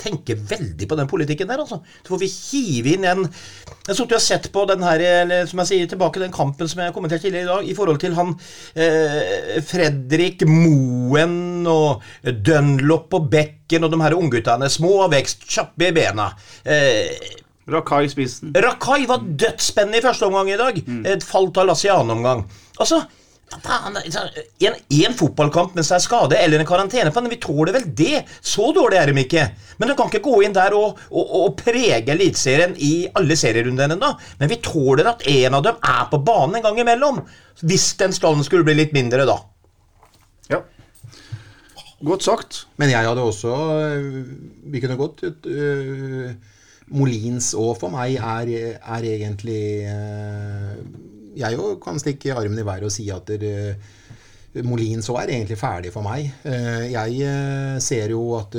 tenker veldig på den politikken der, altså. Så får vi hive inn en Jeg har har sett på den her, eller som jeg sier, tilbake den kampen som jeg kommenterte kommentert tidligere i dag, i forhold til han eh, Fredrik Moen og Dunlop og Bekken og de her ungguttene. Små av vekst, kjappe i bena. Eh, Rakai spissen. Rakai var dødsspennende i første omgang i dag. Mm. Et falt av Lassie annen omgang. Altså, en, en fotballkamp mens det er skade, eller en karantene. men Vi tåler vel det. Så dårlig er de ikke. Men du kan ikke gå inn der og, og, og prege Eliteserien i alle serierundene ennå. Men vi tåler at en av dem er på banen en gang imellom. Hvis den stallen skulle bli litt mindre, da. Ja. Godt sagt. Men jeg hadde også Vi kunne godt uh, Molins òg for meg er, er egentlig uh, jeg òg kan stikke armen i været og si at der, Molins òg er egentlig ferdig for meg. Eh, Jeg eh, ser jo at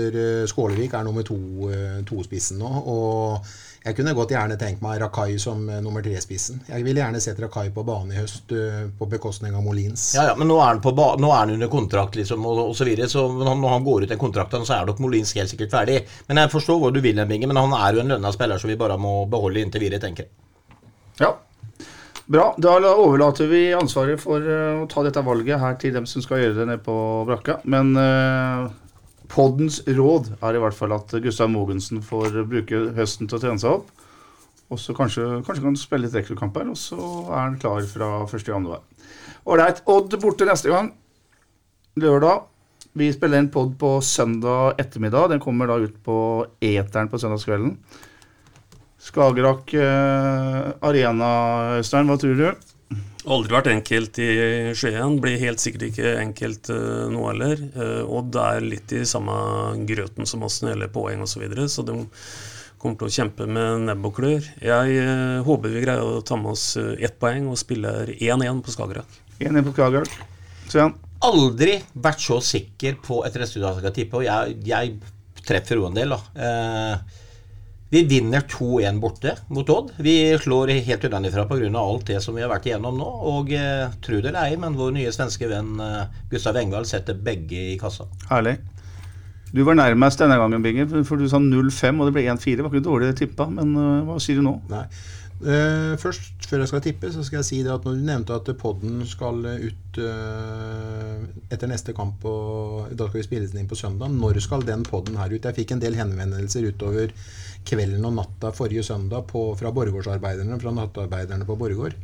Skålevik er nummer to spissen tospissen nå. Og jeg kunne godt gjerne tenkt meg Rakai som eh, nummer tre-spissen. Jeg ville gjerne sett Rakai på banen i høst eh, på bekostning av Molins. Ja, ja, men nå er han, på ba nå er han under kontrakt, liksom, og, og så videre. Så når han, når han går ut den kontrakten, så er nok Molins helt sikkert ferdig. Men jeg forstår hvor du vil hen, Binge, men han er jo en lønna spiller som vi bare må beholde inntil videre, tenker jeg. Ja. Bra. Da overlater vi ansvaret for eh, å ta dette valget her til dem som skal gjøre det nede på brakka. Men eh, poddens råd er i hvert fall at Gustav Mogensen får bruke høsten til å trene seg opp. Og så kanskje, kanskje kan spille litt rekruttkamper, og så er han klar fra 1.1. Ålreit. Odd borte neste gang. Lørdag. Vi spiller en pod på søndag ettermiddag. Den kommer da ut på eteren på søndagskvelden. Skagerrak eh, Arena, Øystein, hva tror du? Aldri vært enkelt i Skien. Blir helt sikkert ikke enkelt uh, nå heller. Uh, Odd er litt i samme grøten som oss når det gjelder poeng osv., så, videre, så de kommer til å kjempe med nebb og klør. Jeg eh, håper vi greier å ta med oss eh, ett poeng og spiller 1-1 på Skagerrak. 1-1 på Skagerrak. Aldri vært så sikker på et resultat jeg kan tippe, og jeg, jeg treffer jo en del, da. Vi vinner 2-1 borte mot Odd. Vi slår helt utenfra pga. alt det som vi har vært igjennom nå. Og eh, tro det eller ei, men vår nye svenske venn eh, Gustav Engvald setter begge i kassa. Herlig. Du var nærmest denne gangen, Binger, for du sa 0-5, og det ble 1-4. Det var ikke dårlig tippa, men uh, hva sier du nå? Nei. Uh, først, før jeg skal tippe, så skal jeg si det at når du nevnte at podden skal ut uh, etter neste kamp og Da skal vi spille den inn på søndag. Når skal den podden her ut? Jeg fikk en del henvendelser utover kvelden og natta forrige søndag på, fra Borregaardsarbeiderne, fra nattarbeiderne på Borregaard.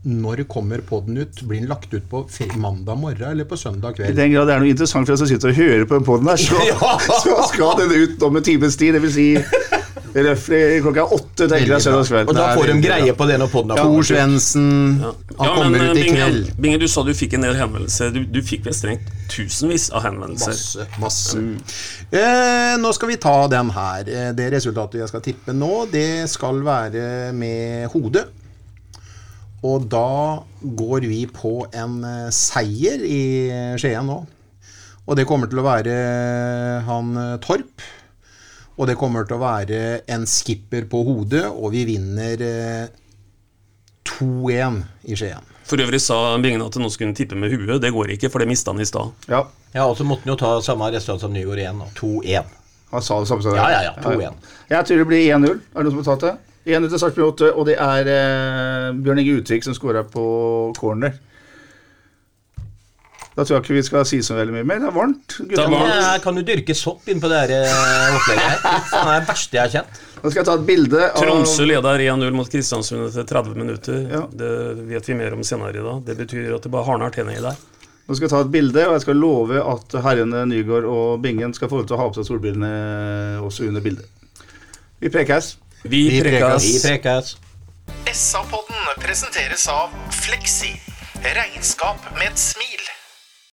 Når kommer podden ut? Blir den lagt ut på mandag morgen eller på søndag kveld? I den grad det er noe interessant for deg som sitter og hører på den poden her, så, *laughs* så skal den ut om en times tid. Det vil si klokka åtte, tenker jeg, søndagskveld. Og da får de greie på det når podden er Tor. Svendsen, Ja. han Ja, kommer men, ut i Binge, kveld. Binge, du sa du fikk en del henvendelser. Du, du fikk vel strengt tusenvis av henvendelser. Masse, masse. Eh, nå skal vi ta den her. Eh, Det resultatet jeg skal tippe nå, det skal være med hodet. Og da går vi på en eh, seier i Skien nå. Og det kommer til å være han eh, Torp. Og det kommer til å være en skipper på hodet, og vi vinner eh, 2-1 i Skien. For øvrig sa Bingen at nå skulle han tippe med huet. Det går ikke, for det mista han i stad. Ja, Ja, og så måtte han jo ta samme resultat som Nygaard igjen. 2-1. han sa det samme som deg. Ja, ja, ja. 2-1. Jeg tror det blir 1-0. Er det noen som har tatt det? 1-0 til Sarpsborg 8, og det er eh, Bjørn Inge Utvik som scora på corner. Da tror jeg ikke vi skal si så veldig mye mer. Det er varmt. Da kan du dyrke sopp inn på det her eh, opplegget her? Det er det verste jeg har kjent. Nå skal jeg ta et bilde av Tromsø leder 1-0 mot Kristiansund etter 30 minutter. Ja. Det vet vi mer om senere i dag. Det betyr at det bare hardner tenner i der. Nå skal jeg ta et bilde, og jeg skal love at herrene Nygaard og Bingen skal få lov til å ha på seg solbrillene også under bildet. Vi prekes. Vi Vi prekes. Vi prekes. SA-podden presenteres av Fleksi. Regnskap med et smil.